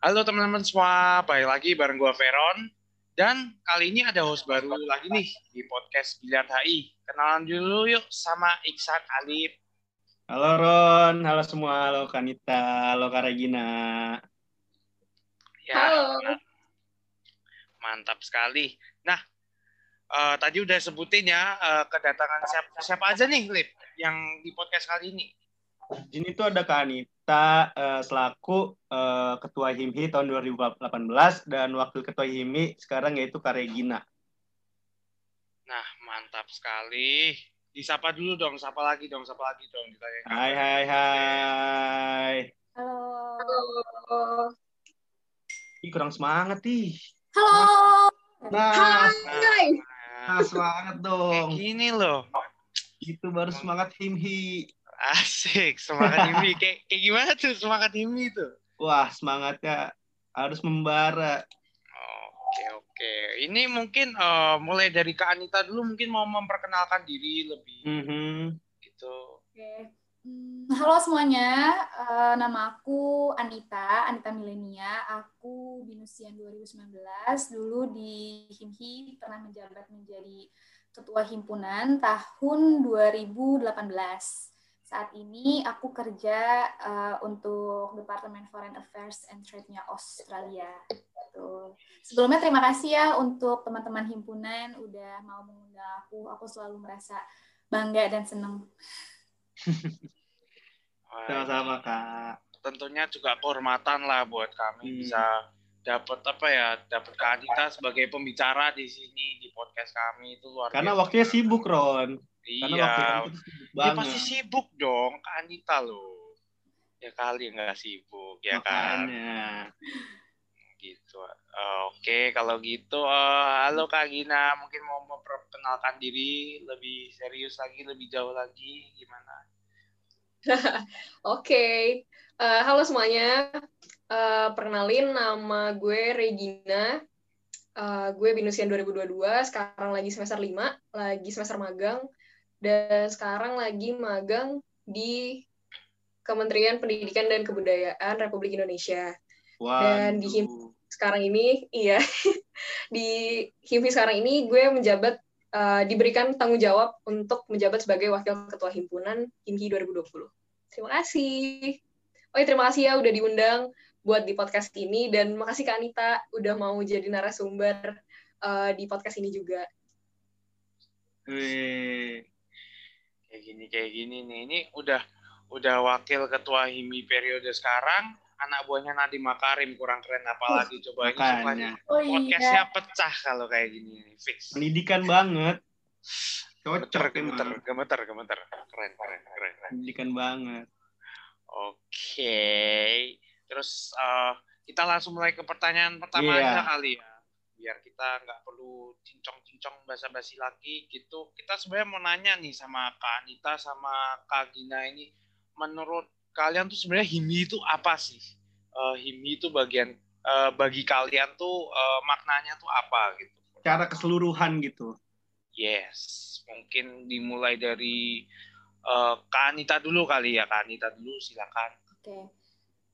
Halo teman-teman semua, balik lagi bareng gua Veron. Dan kali ini ada host baru lagi nih di podcast Biliar HI. Kenalan dulu yuk sama Iksan Alif. Halo Ron, halo semua, halo Kanita, halo Kak Regina. Ya, Halo. Mantap sekali. Nah, eh, tadi udah sebutin ya eh, kedatangan siapa, siapa aja nih, Lip, yang di podcast kali ini. Ini tuh ada Kak Anita eh, selaku eh, Ketua HIMHI tahun 2018 dan Wakil Ketua HIMHI sekarang yaitu Kak Regina. Nah, mantap sekali. Disapa dulu dong, sapa lagi dong, sapa lagi dong. Ditanya Hai hai hai. Halo. Ih, kurang semangat ih. Halo. Nah, Hai. nah semangat Kayak dong. gini loh. Itu baru semangat HIMHI. Asik, semangat Himi. Kayak, kayak gimana tuh semangat Himi tuh? Wah, semangatnya harus membara. Oke, oke. Ini mungkin eh, mulai dari Kak Anita dulu mungkin mau memperkenalkan diri lebih Mhm. gitu. Oke. Hmm, Halo semuanya, Eh, nama aku Anita, Anita Milenia. Aku binusian 2019. Dulu di HIMHI pernah menjabat menjadi ketua himpunan tahun 2018. Saat ini aku kerja eh, untuk Departemen Foreign Affairs and Trade-nya Australia. Gitu. Sebelumnya terima kasih ya untuk teman-teman himpunan udah mau mengundang aku. Aku selalu merasa bangga dan senang. Sama-sama Kak. Tentunya juga kehormatan lah buat kami Hmm. bisa dapat apa ya, dapat Kak Anita sebagai pembicara di sini di podcast kami itu luar Karena biasa. waktunya sibuk Ron. Karena Iya, waktu sibuk dia banget. pasti sibuk dong, Kak Anita loh. Ya kali nggak sibuk, ya kan? Gitu. Oke, kalau gitu, eh, halo Kak Gina, mungkin mau memperkenalkan diri lebih serius lagi, lebih jauh lagi, gimana? Oke, Eh, halo semuanya. Eh, perkenalin nama gue Regina. Eh, gue binusian 2022, sekarang lagi semester 5, lagi semester magang, dan sekarang lagi magang di Kementerian Pendidikan dan Kebudayaan Republik Indonesia. Dan di Waduh. Sekarang ini, iya, di HIMPI sekarang ini gue menjabat, eh, diberikan tanggung jawab untuk menjabat sebagai Wakil Ketua Himpunan HIMPI 2020. Terima kasih. Oh ya, terima kasih ya udah diundang buat di podcast ini dan makasih Kak Anita udah mau jadi narasumber uh, di podcast ini juga. Wih. Kayak gini, kayak gini nih. Ini udah udah wakil ketua HIMI periode sekarang, anak buahnya Nadiem Makarim kurang keren apalagi coba ini semuanya Oh podcastnya pecah kalau kayak gini fix. Pendidikan banget. Gemeter, Cocok gemeter, emang. gemeter, gemeter. Keren, keren, keren. keren. Pendidikan banget. Oke, terus eh, kita langsung mulai ke pertanyaan pertama Iya. aja kali ya, biar kita nggak perlu cincong-cincong basa-basi lagi gitu. Kita sebenarnya mau nanya nih sama Kak Anita sama Kak Gina ini, menurut kalian tuh sebenarnya himi itu apa sih? Eh, himi itu bagian eh, bagi kalian tuh eh, maknanya tuh apa gitu? Cara keseluruhan gitu. Yes, mungkin dimulai dari eh, Kak Anita dulu kali ya, Kak Anita dulu silakan. Oke.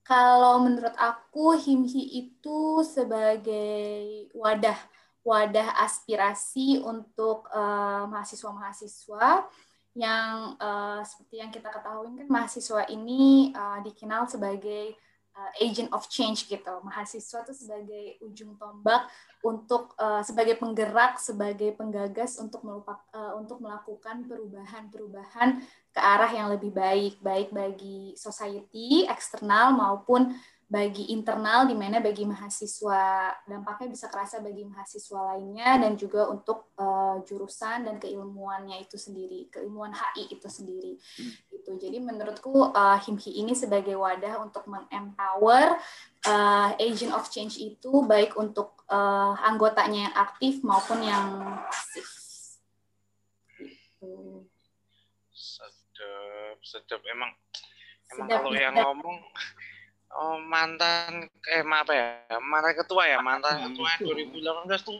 Kalau menurut aku HIMHI itu sebagai wadah wadah aspirasi untuk eh, mahasiswa-mahasiswa yang eh, seperti yang kita ketahui kan mahasiswa ini eh, dikenal sebagai eh, agent of change gitu. Mahasiswa itu sebagai ujung tombak untuk eh, sebagai penggerak, sebagai penggagas untuk melupak, eh, untuk melakukan perubahan-perubahan ke arah yang lebih baik, baik bagi society eksternal maupun bagi internal, di mana bagi mahasiswa dampaknya bisa kerasa bagi mahasiswa lainnya dan juga untuk eh, jurusan dan keilmuannya itu sendiri, keilmuan HI itu sendiri. Gitu. Jadi menurutku eh, HIMHI ini sebagai wadah untuk mengempower eh, agent of change itu baik untuk eh, anggotanya yang aktif maupun yang pasif. Gitu. Sedap, sedap. Emang emang Sedap, kalau yang ngomong oh, mantan eh ma- apa ya? Mantan ketua ya, mantan ketua betul. 2018 tuh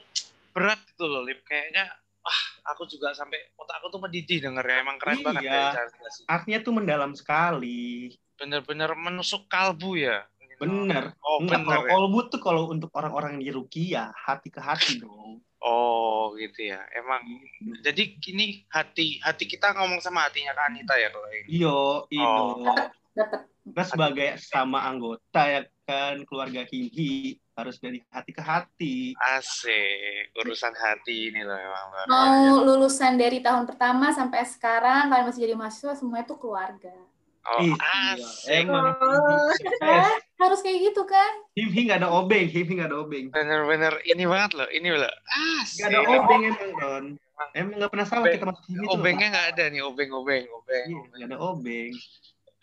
berat gitu loh, Lip. Kayaknya wah, aku juga sampai otakku tuh mendidih dengernya. Emang keren banget Iya. ya cara jelasin. Artinya tuh mendalam sekali. Bener-bener menusuk kalbu ya. Bener. Oh, Enggak, bener kalau ya? tuh kalau untuk orang-orang yang di Rukia, hati ke hati dong. Oh, gitu ya. Emang jadi ini hati hati kita ngomong sama hatinya Kak Anita ya kalau ini. Iyo, Oh. Ido. dapat Kita sebagai sama anggota ya kan keluarga Himhi harus dari hati ke hati. Asik, urusan hati ini loh emang. mau lulusan dari tahun pertama sampai sekarang kalian masih jadi mahasiswa semuanya tuh keluarga Oh, Ih, asik. Emang Oh. Himhi harus kayak gitu kan Himhi nggak ada obeng, Himhi nggak ada obeng. Bener-bener ini banget loh, ini loh. Asik. Nggak ada obeng emang Don. Emang nggak pernah salah Obeng. kita masuk tuh. Obengnya nggak ada nih, obeng-obeng, obeng. Iya, nggak ada obeng.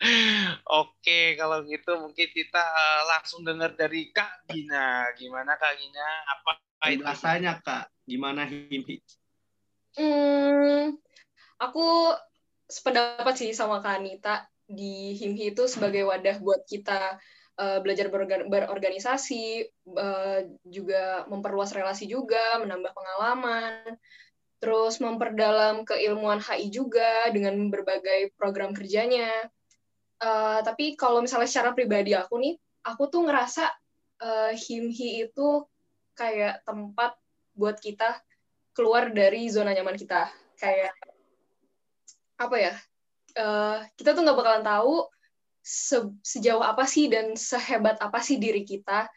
Oke, kalau gitu mungkin kita eh, langsung dengar dari Kak Gina. Gimana Kak Gina? Apa? Rasanya kak, gimana Himhi? Hmm, aku sependapat sih sama Kak Anita di HIMHI itu sebagai wadah buat kita eh, belajar berorgan- berorganisasi, eh, juga memperluas relasi juga, menambah pengalaman, terus memperdalam keilmuan HI juga dengan berbagai program kerjanya. Eh, tapi kalau misalnya secara pribadi aku nih, aku tuh ngerasa eh, HIMHI itu kayak tempat buat kita keluar dari zona nyaman kita. Kayak apa ya? Eh, kita tuh nggak bakalan tahu se- sejauh apa sih dan sehebat apa sih diri kita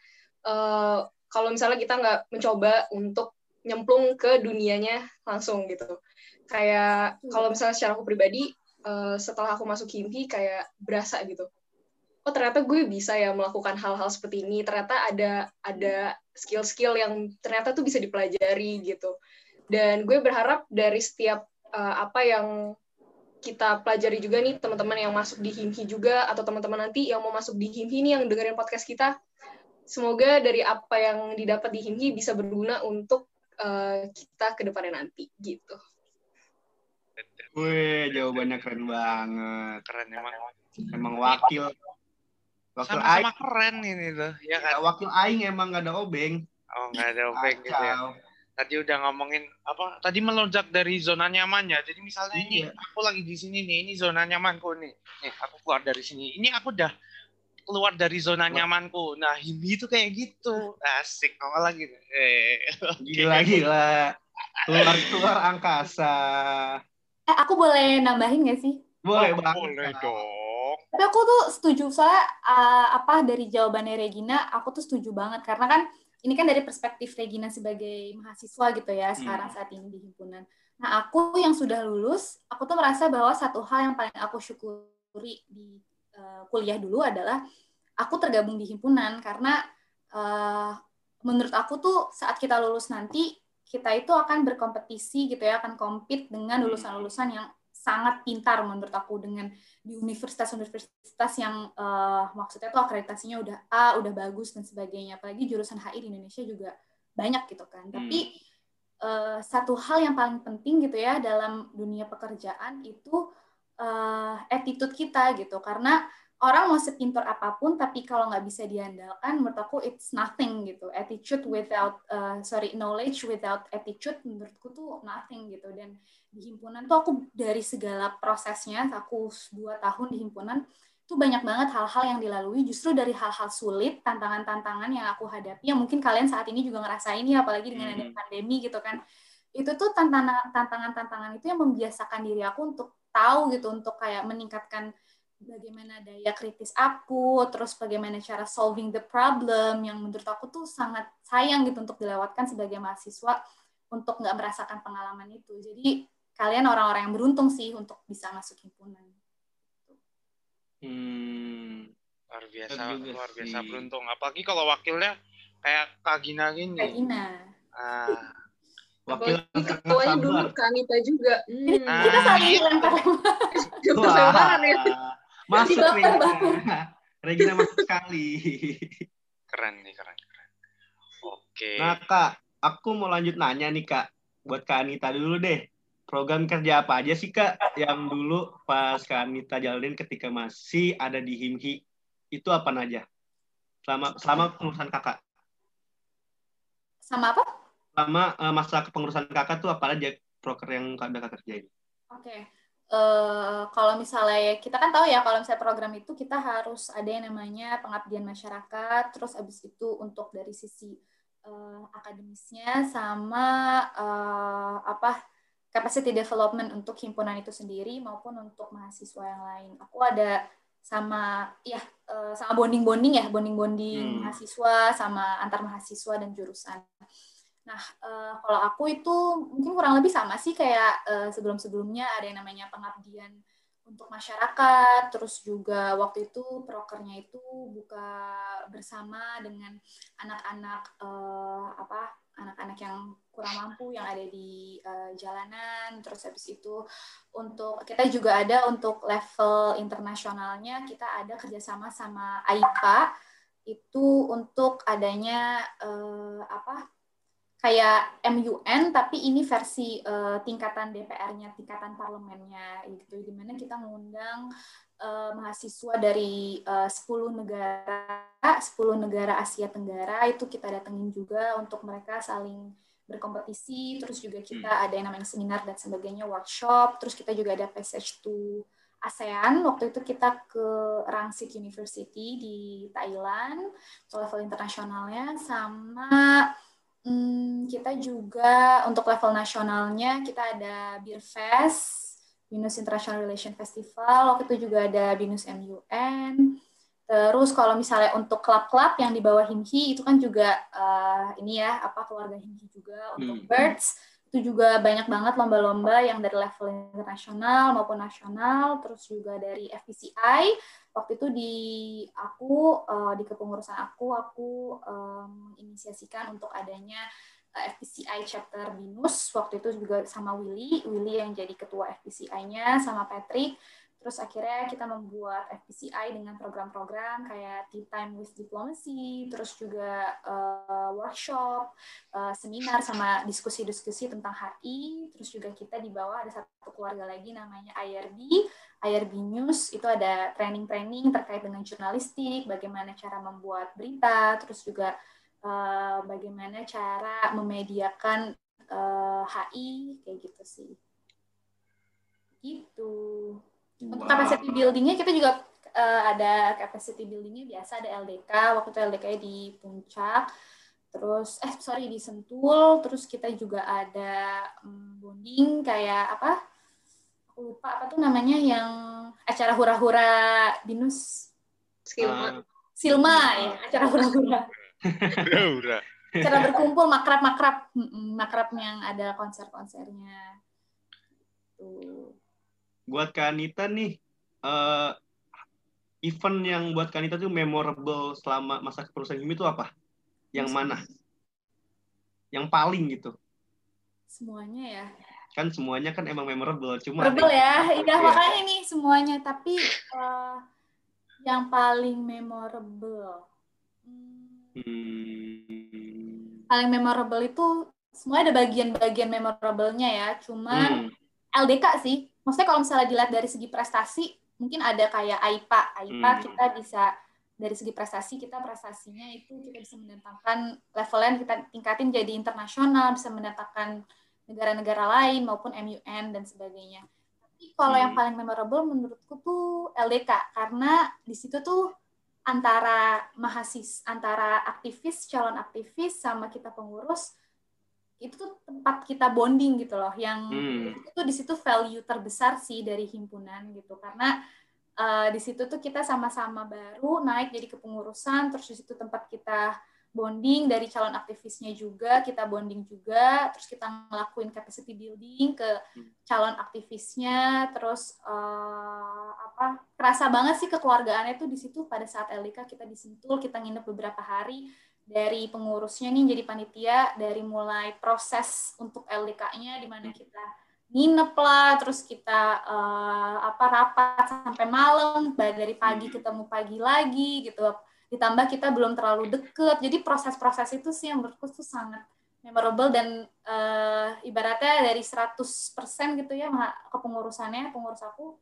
eh, kalau misalnya kita nggak mencoba untuk nyemplung ke dunianya langsung gitu. Kayak kalau misalnya secara aku pribadi eh, setelah aku masuk HIMPI kayak berasa gitu. Oh ternyata gue bisa ya melakukan hal-hal seperti ini. Ternyata ada ada skill-skill yang ternyata tuh bisa dipelajari gitu. Dan gue berharap dari setiap eh, apa yang kita pelajari juga nih teman-teman yang masuk di HIMHI juga atau teman-teman nanti yang mau masuk di HIMHI nih yang dengerin podcast kita semoga dari apa yang didapat di HIMHI bisa berguna untuk eh, kita ke depannya nanti gitu. Wih, jawabannya keren banget. Keren emang. Emang wakil. Wakil aing. Sama-sama keren ini loh, ya kan? Wakil aing emang nggak ada obeng. Oh, nggak ada obeng gitu ya. Tadi udah ngomongin apa? Tadi melonjak dari zona nyamannya. Jadi misalnya ini Iya. aku lagi di sini nih, ini zona nyamanku nih. Nih, aku keluar dari sini. Ini aku udah keluar dari zona nyamanku. Nah, ini tuh kayak gitu. Asik ngomong lagi. Eh, Gila gila. Keluar keluar angkasa. eh aku boleh nambahin gak sih Boleh oh, boleh dong. tapi aku tuh setuju soalnya uh, apa dari jawabannya Regina aku tuh setuju banget karena kan ini kan dari perspektif Regina sebagai mahasiswa gitu ya sekarang saat ini di himpunan. Nah aku yang sudah lulus, aku tuh merasa bahwa satu hal yang paling aku syukuri di uh, kuliah dulu adalah aku tergabung di himpunan karena uh, menurut aku tuh saat kita lulus nanti kita itu akan berkompetisi gitu ya akan compete dengan lulusan-lulusan yang sangat pintar menurut aku dengan di universitas-universitas yang uh, maksudnya tuh akreditasinya udah A, udah bagus dan sebagainya. Apalagi jurusan HI di Indonesia juga banyak gitu kan. Hmm. Tapi uh, satu hal yang paling penting gitu ya dalam dunia pekerjaan itu uh, attitude kita gitu. Karena orang mau sepintar apa pun tapi kalau nggak bisa diandalkan menurut aku it's nothing gitu. Attitude without uh, sorry knowledge without attitude menurutku tuh nothing gitu dan di himpunan tuh aku dari segala prosesnya aku dua tahun di himpunan tuh banyak banget hal-hal yang dilalui justru dari hal-hal sulit tantangan-tantangan yang aku hadapi yang mungkin kalian saat ini juga ngerasain ya apalagi dengan ada Hmm. pandemi gitu kan itu tuh tantangan tantangan-tantangan itu yang membiasakan diri aku untuk tahu gitu untuk kayak meningkatkan bagaimana daya kritis aku terus bagaimana cara solving the problem yang menurut aku tuh sangat sayang gitu untuk dilewatkan sebagai mahasiswa untuk nggak merasakan pengalaman itu jadi kalian orang-orang yang beruntung sih untuk bisa masuk himpunan. Hmm. Luar biasa, luar biasa beruntung. Apalagi kalau wakilnya kayak Kak Gina gini. Gina. Ah, Wakil ketuanya dulu Kak Anita juga. Hmm. Ah, Kita saling lempar Jemput lemparan ya. Masuk Dibaper Regina. Regina masuk sekali. keren nih, keren, keren. Oke. Nah kak, aku mau lanjut nanya nih kak. Buat Kak Anita dulu deh. Program kerja apa aja sih kak yang dulu pas Kak Anita jalanin ketika masih ada di HIMHI? Itu apa aja? Selama, selama pengurusan kakak. sama apa? Selama eh, masa kepengurusan kakak tuh apa aja proker yang udah kakak kerjain? Oke. Uh, kalau misalnya kita kan tahu ya kalau misalnya program itu kita harus ada yang namanya pengabdian masyarakat, terus abis itu untuk dari sisi uh, akademisnya sama uh, apa capacity development untuk himpunan itu sendiri maupun untuk mahasiswa yang lain. Aku ada sama ya sama bonding bonding ya bonding bonding hmm. mahasiswa sama antar mahasiswa dan jurusan. Nah, uh, kalau aku itu mungkin kurang lebih sama sih kayak uh, sebelum-sebelumnya ada yang namanya pengabdian untuk masyarakat, terus juga waktu itu prokernya itu buka bersama dengan anak-anak uh, apa anak-anak yang kurang mampu yang ada di uh, jalanan, terus habis itu untuk kita juga ada untuk level internasionalnya kita ada kerjasama sama AIPA itu untuk adanya uh, apa kayak MUN tapi ini versi uh, tingkatan DPR-nya, tingkatan parlemennya gitu. Di mana kita mengundang uh, mahasiswa dari uh, 10 negara, 10 negara Asia Tenggara itu kita datengin juga untuk mereka saling berkompetisi, terus juga kita ada yang namanya seminar dan sebagainya, workshop, terus kita juga ada passage to ASEAN. Waktu itu kita ke Rangsit University di Thailand, level internasionalnya, sama Hmm, kita juga untuk level nasionalnya kita ada Beer Fest, Binus International Relation Festival, waktu itu juga ada Binus MUN. Terus kalau misalnya untuk klub-klub yang di bawah Himhi itu kan juga uh, ini ya apa keluarga Himhi juga untuk hmm. Birds itu juga banyak banget lomba-lomba yang dari level internasional maupun nasional, terus juga dari FPCI. Waktu itu di aku uh, di kepengurusan aku aku um, inisiasikan untuk adanya eh, FPCI chapter BINUS. Waktu itu juga sama Willy, Willy yang jadi ketua FPCI-nya sama Patrick. Terus akhirnya kita membuat FPCI dengan program-program kayak Tea Time with Diplomacy, terus juga uh, workshop, uh, seminar sama diskusi-diskusi tentang HI, terus juga kita di bawah ada satu keluarga lagi namanya IRB, IRB News, itu ada training-training terkait dengan jurnalistik, bagaimana cara membuat berita, terus juga uh, bagaimana cara memediakan uh, HI, kayak gitu sih. Gitu. Untuk wow. capacity buildingnya kita juga uh, ada capacity buildingnya biasa ada LDK waktu itu LDK di puncak. Terus eh sorry di Sentul. Terus kita juga ada um, bonding kayak apa? Aku lupa apa tuh namanya yang acara hura-hura binus. Silma. Uh, Silma ya acara hura-hura. Hura-hura. Acara berkumpul makrab-makrab makrab yang ada konser-konsernya. Tuh buat Kanita nih uh, event yang buat Kanita tuh memorable selama masa kepengurusan ini itu apa? Yang mana? Yang paling gitu? Semuanya ya. Kan semuanya kan emang memorable, cuma memorable ya. Iya, makanya ini semuanya, tapi uh, yang paling memorable. Hmm. Paling memorable itu semua ada bagian-bagian memorablenya ya, cuman hmm. LDK sih maksudnya kalau misalnya dilihat dari segi prestasi mungkin ada kayak AIPA AIPA hmm. kita bisa dari segi prestasi kita prestasinya itu kita bisa mendatangkan levelnya kita tingkatin jadi internasional bisa mendatangkan negara-negara lain maupun MUN dan sebagainya tapi kalau hmm. yang paling memorable menurutku tuh LDK karena di situ tuh antara mahasiswa antara aktivis calon aktivis sama kita pengurus itu tuh tempat kita bonding gitu loh yang hmm. itu di situ value terbesar sih dari himpunan gitu karena uh, di situ tuh kita sama-sama baru naik jadi kepengurusan terus di situ tempat kita bonding dari calon aktivisnya juga kita bonding juga terus kita ngelakuin capacity building ke calon aktivisnya terus uh, apa kerasa banget sih kekeluargaannya tuh di situ pada saat LDK kita disentul kita nginep beberapa hari dari pengurusnya nih jadi panitia dari mulai proses untuk LDK-nya di mana kita nginep lah terus kita uh, apa rapat sampai malam dari pagi ketemu pagi lagi gitu. Ditambah kita belum terlalu deket. Jadi proses-proses itu sih yang menurutku tuh sangat memorable dan uh, ibaratnya dari 100% gitu ya kepengurusannya pengurus aku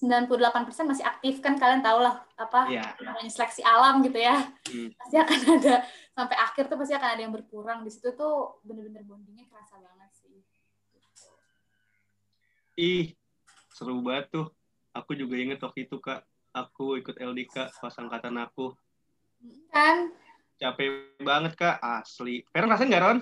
98% masih aktif kan kalian tahu lah apa yeah. namanya seleksi alam gitu ya hmm. pasti akan ada sampai akhir tuh pasti akan ada yang berkurang di situ tuh bener-bener bondingnya kerasa banget sih ih seru banget tuh. Aku juga inget waktu itu kak, aku ikut LDK pas angkatan aku. Kan? Capek banget kak, asli. Feren rasain nggak Ron?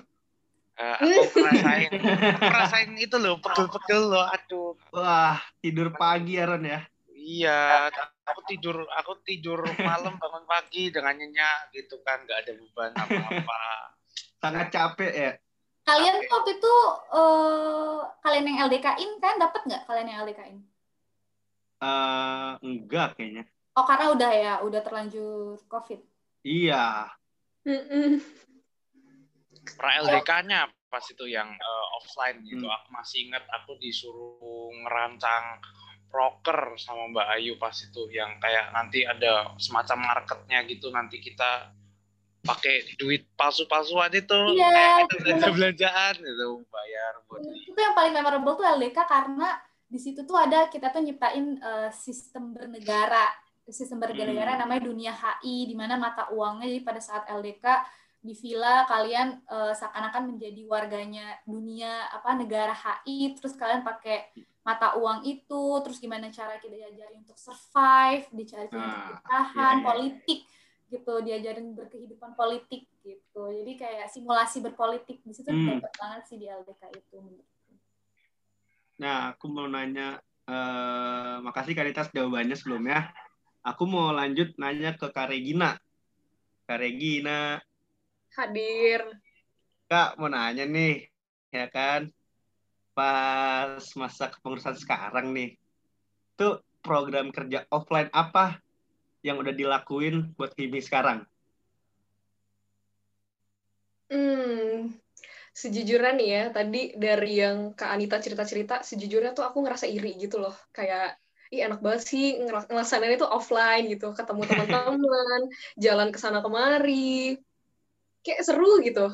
Eh, aku ngerasain, aku ngerasain itu loh, pegel-pegel loh, aduh. Wah, tidur pagi ya Ron ya? Iya, aku tidur, aku tidur malam bangun pagi dengan nyenyak gitu kan, nggak ada beban apa-apa. Sangat capek ya? Kalian tuh waktu itu eh, kalian yang LDK-in kan dapat nggak kalian yang LDK-in? Eh, enggak kayaknya. Oh karena udah ya, udah terlanjur COVID. Iya. Pra LDK-nya pas itu yang eh, offline gitu. Hmm. Aku masih ingat aku disuruh ngerancang proker sama Mbak Ayu pas itu yang kayak nanti ada semacam marketnya gitu nanti kita pakai duit palsu-palsuan itu Iya, kayak bener. belanja belanjaan gitu bayar buat Itu yang paling memorable tuh LDK karena di situ tuh ada kita tuh nyiptain eh, sistem bernegara. Sistem bernegara Hmm. namanya dunia HI di mana mata uangnya jadi pada saat LDK di villa kalian eh, seakan-akan menjadi warganya dunia apa negara HI terus kalian pakai mata uang itu terus gimana cara kita diajarin untuk survive diajarin untuk Ah, bertahan iya, iya. politik gitu diajarin berkehidupan politik gitu jadi kayak simulasi berpolitik di situ Hmm. dapat banget sih di LDK itu. Nah, aku mau nanya, eh, makasih Karitas jawabannya sebelumnya. Aku mau lanjut nanya ke Kak Regina. Hadir. Kak mau nanya nih, ya kan? Pas masa kepengurusan sekarang nih, tuh program kerja offline apa yang udah dilakuin buat Kimi sekarang? Hmm, sejujurnya nih ya, tadi dari yang Kak Anita cerita-cerita, sejujurnya tuh aku ngerasa iri gitu loh. Kayak, ih enak banget sih ngel- ngelaksanain itu offline gitu, ketemu teman-teman, jalan ke sana kemari. Kayak seru gitu.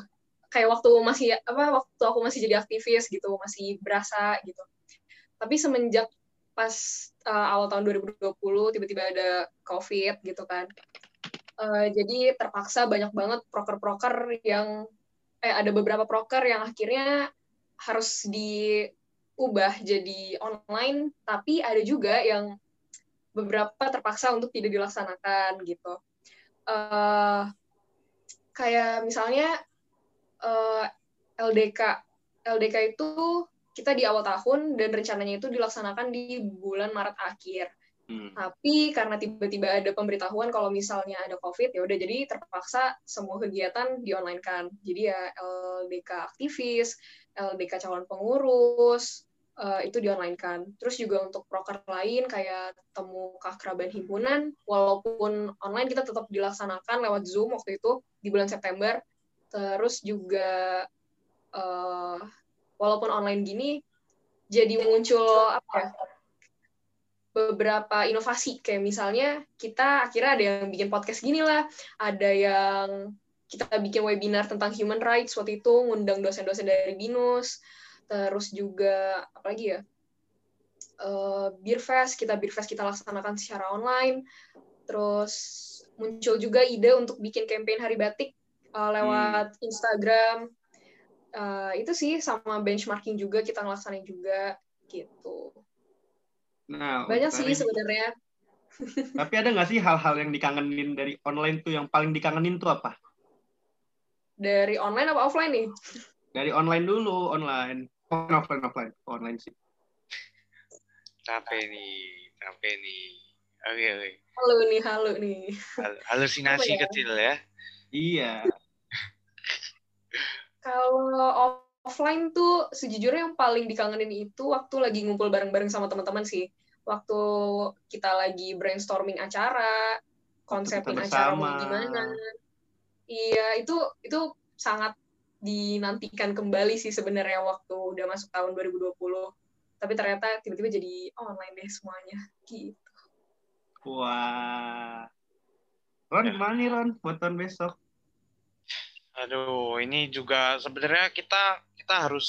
Kayak waktu masih apa waktu aku masih jadi aktivis gitu, masih berasa gitu. Tapi semenjak pas uh, awal tahun 2020 tiba-tiba ada COVID gitu kan. Uh, jadi terpaksa banyak banget proker-proker yang eh ada beberapa proker yang akhirnya harus diubah jadi online, tapi ada juga yang beberapa terpaksa untuk tidak dilaksanakan gitu. Eh, kayak misalnya eh, LDK, LDK itu kita di awal tahun dan rencananya itu dilaksanakan di bulan Maret akhir. Hmm. Tapi karena tiba-tiba ada pemberitahuan kalau misalnya ada COVID, ya udah jadi terpaksa semua kegiatan di online kan. Jadi ya LDK aktivis, LDK calon pengurus, eh, itu kan. Terus juga untuk proker lain kayak temu keakraban himpunan, walaupun online kita tetap dilaksanakan lewat Zoom waktu itu di bulan September. Terus juga eh, walaupun online gini, jadi muncul apa ya? beberapa inovasi kayak misalnya kita akhirnya ada yang bikin podcast gini lah, ada yang kita bikin webinar tentang human rights waktu itu ngundang dosen-dosen dari binus, terus juga apalagi ya eh, beer fest kita beer fest kita laksanakan secara online, terus muncul juga ide untuk bikin campaign hari batik eh, lewat Instagram, Eh, itu sih sama benchmarking juga kita ngelaksanain juga gitu. Nah, Banyak sih sebenarnya. Tapi ada nggak sih hal-hal yang dikangenin dari online tuh yang paling dikangenin tuh apa? Dari online apa offline nih? Dari online dulu, online. Oh, offline, offline. Online sih. capek nih capek nih oke oke Halo nih, halo nih. Hal- halusinasi ya? kecil ya Iya. Kalau off- offline tuh sejujurnya yang paling dikangenin itu waktu lagi ngumpul bareng-bareng sama teman-teman sih. Waktu kita lagi brainstorming acara, konsepin acara mau gimana. Iya, itu itu sangat dinantikan kembali sih sebenarnya waktu udah masuk tahun 2020. Tapi ternyata tiba-tiba jadi online deh semuanya. Gitu. Wah. Ron, Ya. gimana nih Ron buat tahun besok? Aduh, ini juga sebenarnya kita kita harus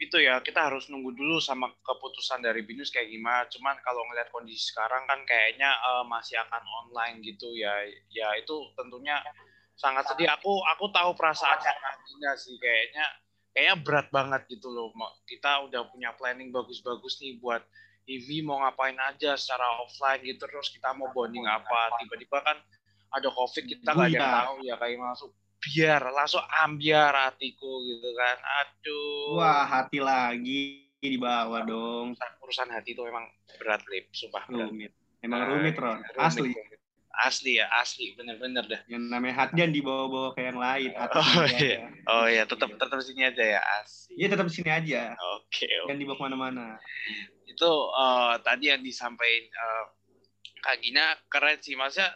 itu ya, kita harus nunggu dulu sama keputusan dari Binus kayak gimana. Cuman kalau ngelihat kondisi sekarang kan kayaknya eh, masih akan online gitu ya. Ya itu tentunya sangat sedih. Aku aku tahu perasaannya Karina sih kayaknya kayaknya berat banget gitu loh. Kita udah punya planning bagus-bagus nih buat Ivi mau ngapain aja secara offline gitu terus kita mau bonding apa tiba-tiba kan ada covid kita nggak ada yang Iya. tahu ya kayak langsung biar langsung ambiar hatiku gitu kan aduh Wah, hati lagi dibawa dong. urusan, hati itu emang berat lip sumpah berat Rumit. Emang rumit, Ron. Asli. rumit. Asli ya asli bener-bener dah Yang namanya hati jangan dibawa-bawa ke yang lain. Oh, iya. aja. oh ya tetap tetap sini aja ya asli Iya, tetap sini aja. oke oke. Jangan dibawa ke mana-mana. itu eh, tadi yang disampaikan eh, Kak Gina keren sih maksudnya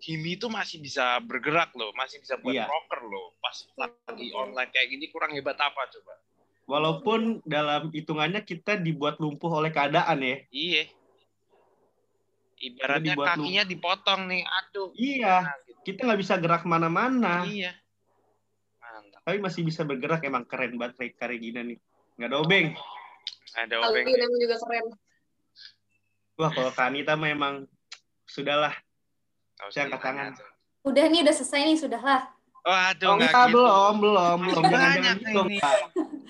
Himi itu masih bisa bergerak loh masih bisa buat Iya. broker loh pas lagi online kayak gini kurang hebat apa coba Walaupun dalam hitungannya kita dibuat lumpuh oleh keadaan ya. iya ibaratnya dibuat kakinya dipotong nih aduh Iya, Nah, gitu. kita nggak bisa gerak ke mana-mana. iya mantap Tapi masih bisa bergerak. Emang keren banget Reka Regina nih. Nggak ada obeng. ada Alvin obeng juga keren. Wah, kalau Kanita memang sudahlah. Nggak usah Saya angkat tangan. tuh. Udah nih udah selesai nih sudahlah. Waduh, Oh, nggak enggak, gitu. belum, belum, belum. Jangan, banyak jangan gitu dong. Kak.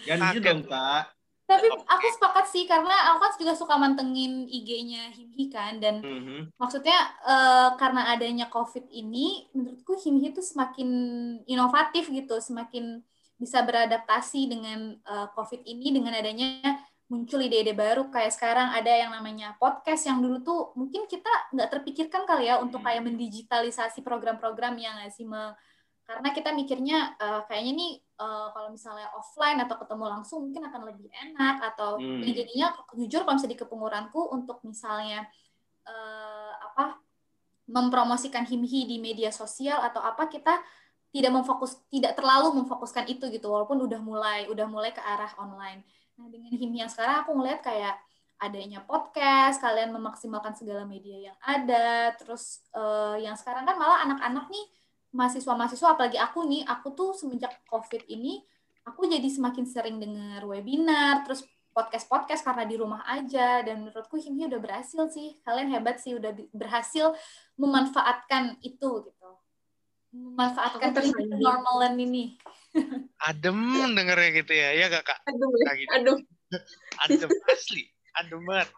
Jangan gitu dong, Kak. Tapi aku sepakat sih karena aku kan juga suka mantengin IG-nya Himhi kan dan Mhm. maksudnya eh, karena adanya COVID ini menurutku Himhi itu semakin inovatif gitu, semakin bisa beradaptasi dengan eh, COVID ini dengan adanya muncul ide-ide baru. Kayak sekarang ada yang namanya podcast yang dulu tuh mungkin kita nggak terpikirkan kali ya untuk kayak mendigitalisasi program-program yang sih Me- karena kita mikirnya eh, kayaknya nih eh, kalau misalnya offline atau ketemu langsung mungkin akan lebih enak atau Hmm. ya jadinya jujur kalau misalnya di kepenguranku untuk misalnya eh, apa mempromosikan himhi di media sosial atau apa kita tidak memfokus tidak terlalu memfokuskan itu gitu walaupun udah mulai udah mulai ke arah online. Nah dengan himhi yang sekarang aku ngeliat kayak adanya podcast, kalian memaksimalkan segala media yang ada, terus eh, yang sekarang kan malah anak-anak nih mahasiswa-mahasiswa apalagi aku nih, aku tuh semenjak COVID ini aku jadi semakin sering dengar webinar, terus podcast-podcast karena di rumah aja dan menurutku Himhi udah berhasil sih. Kalian hebat sih udah berhasil memanfaatkan itu gitu. Memanfaatkan normalan ini. Adem dengernya gitu ya. Ya gak, Kak? Aduh, Kayak gitu. aduh. Adem asli. Adem banget.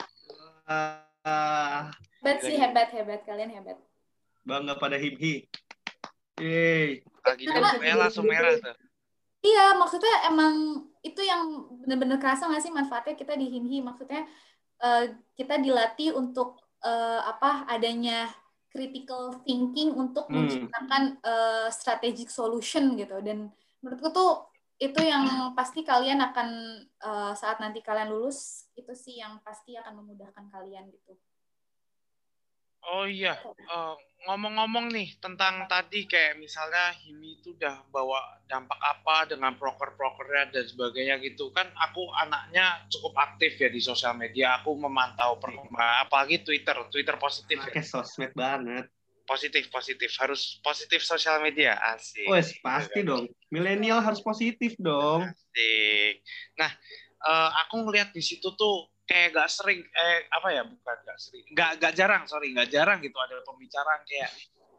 Ah, Hebat sih, hebat, hebat. Kalian hebat. bangga pada himhi. Yeay. Kayak langsung merah tuh. Iya, maksudnya emang itu yang bener-bener kerasa nggak sih manfaatnya kita di Himhi? Maksudnya eh, kita dilatih untuk eh, apa adanya critical thinking untuk Hmm. menciptakan eh, strategic solution gitu. Dan menurutku tuh itu yang pasti kalian akan eh, saat nanti kalian lulus itu sih yang pasti akan memudahkan kalian gitu. Oh iya, Eh, ngomong-ngomong nih tentang tadi kayak misalnya Himi itu udah bawa dampak apa dengan proker-prokernya dan sebagainya gitu. Kan aku anaknya cukup aktif ya di sosial media. Aku memantau perkembangan apalagi Twitter. Twitter positif ya. Sosmed banget. positif positif. Harus positif sosial media. Asik. Wes, pasti dong. Milenial harus positif dong. asik. Nah eh, aku ngelihat di situ tuh kayak gak sering eh apa ya bukan gak sering gak gak jarang sorry gak jarang gitu ada pembicaraan kayak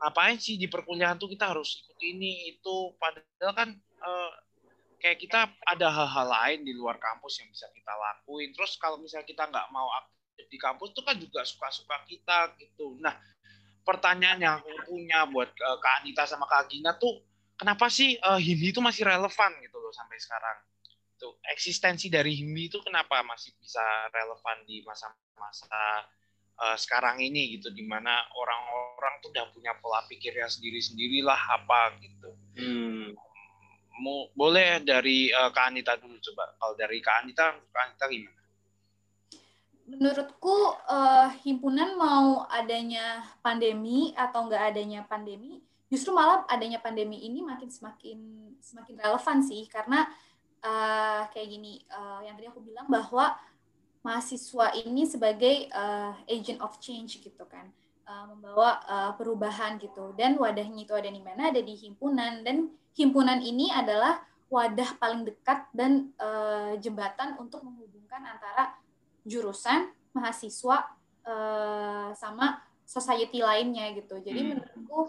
ngapain sih di perkuliahan tuh kita harus ikut ini itu? Padahal kan eh, kayak kita ada hal-hal lain di luar kampus yang bisa kita lakuin. Terus kalau misalnya kita nggak mau aktif di kampus tuh kan juga suka-suka kita gitu. Nah pertanyaan yang aku punya buat eh, Kak Anita sama Kak Gina tuh kenapa sih eh, Hindi itu masih relevan gitu loh sampai sekarang tuh eksistensi dari Hindi itu kenapa masih bisa relevan di masa-masa eh, sekarang ini gitu di mana orang-orang tuh udah punya pola pikirnya sendiri-sendiri lah apa gitu. Hmm. mau boleh dari eh, Kak Anita dulu coba. Kalau dari Kak Anita Kak Anita gimana? Menurutku eh, himpunan mau adanya pandemi atau nggak adanya pandemi, justru malah adanya pandemi ini makin semakin semakin relevan sih. Karena eh, kayak gini eh, yang tadi aku bilang bahwa mahasiswa ini sebagai eh, agent of change gitu kan eh, membawa eh, perubahan gitu dan wadahnya itu ada di mana ada di himpunan dan himpunan ini adalah wadah paling dekat dan eh, jembatan untuk menghubungkan antara jurusan mahasiswa eh, sama society lainnya gitu. Jadi Hmm. menurutku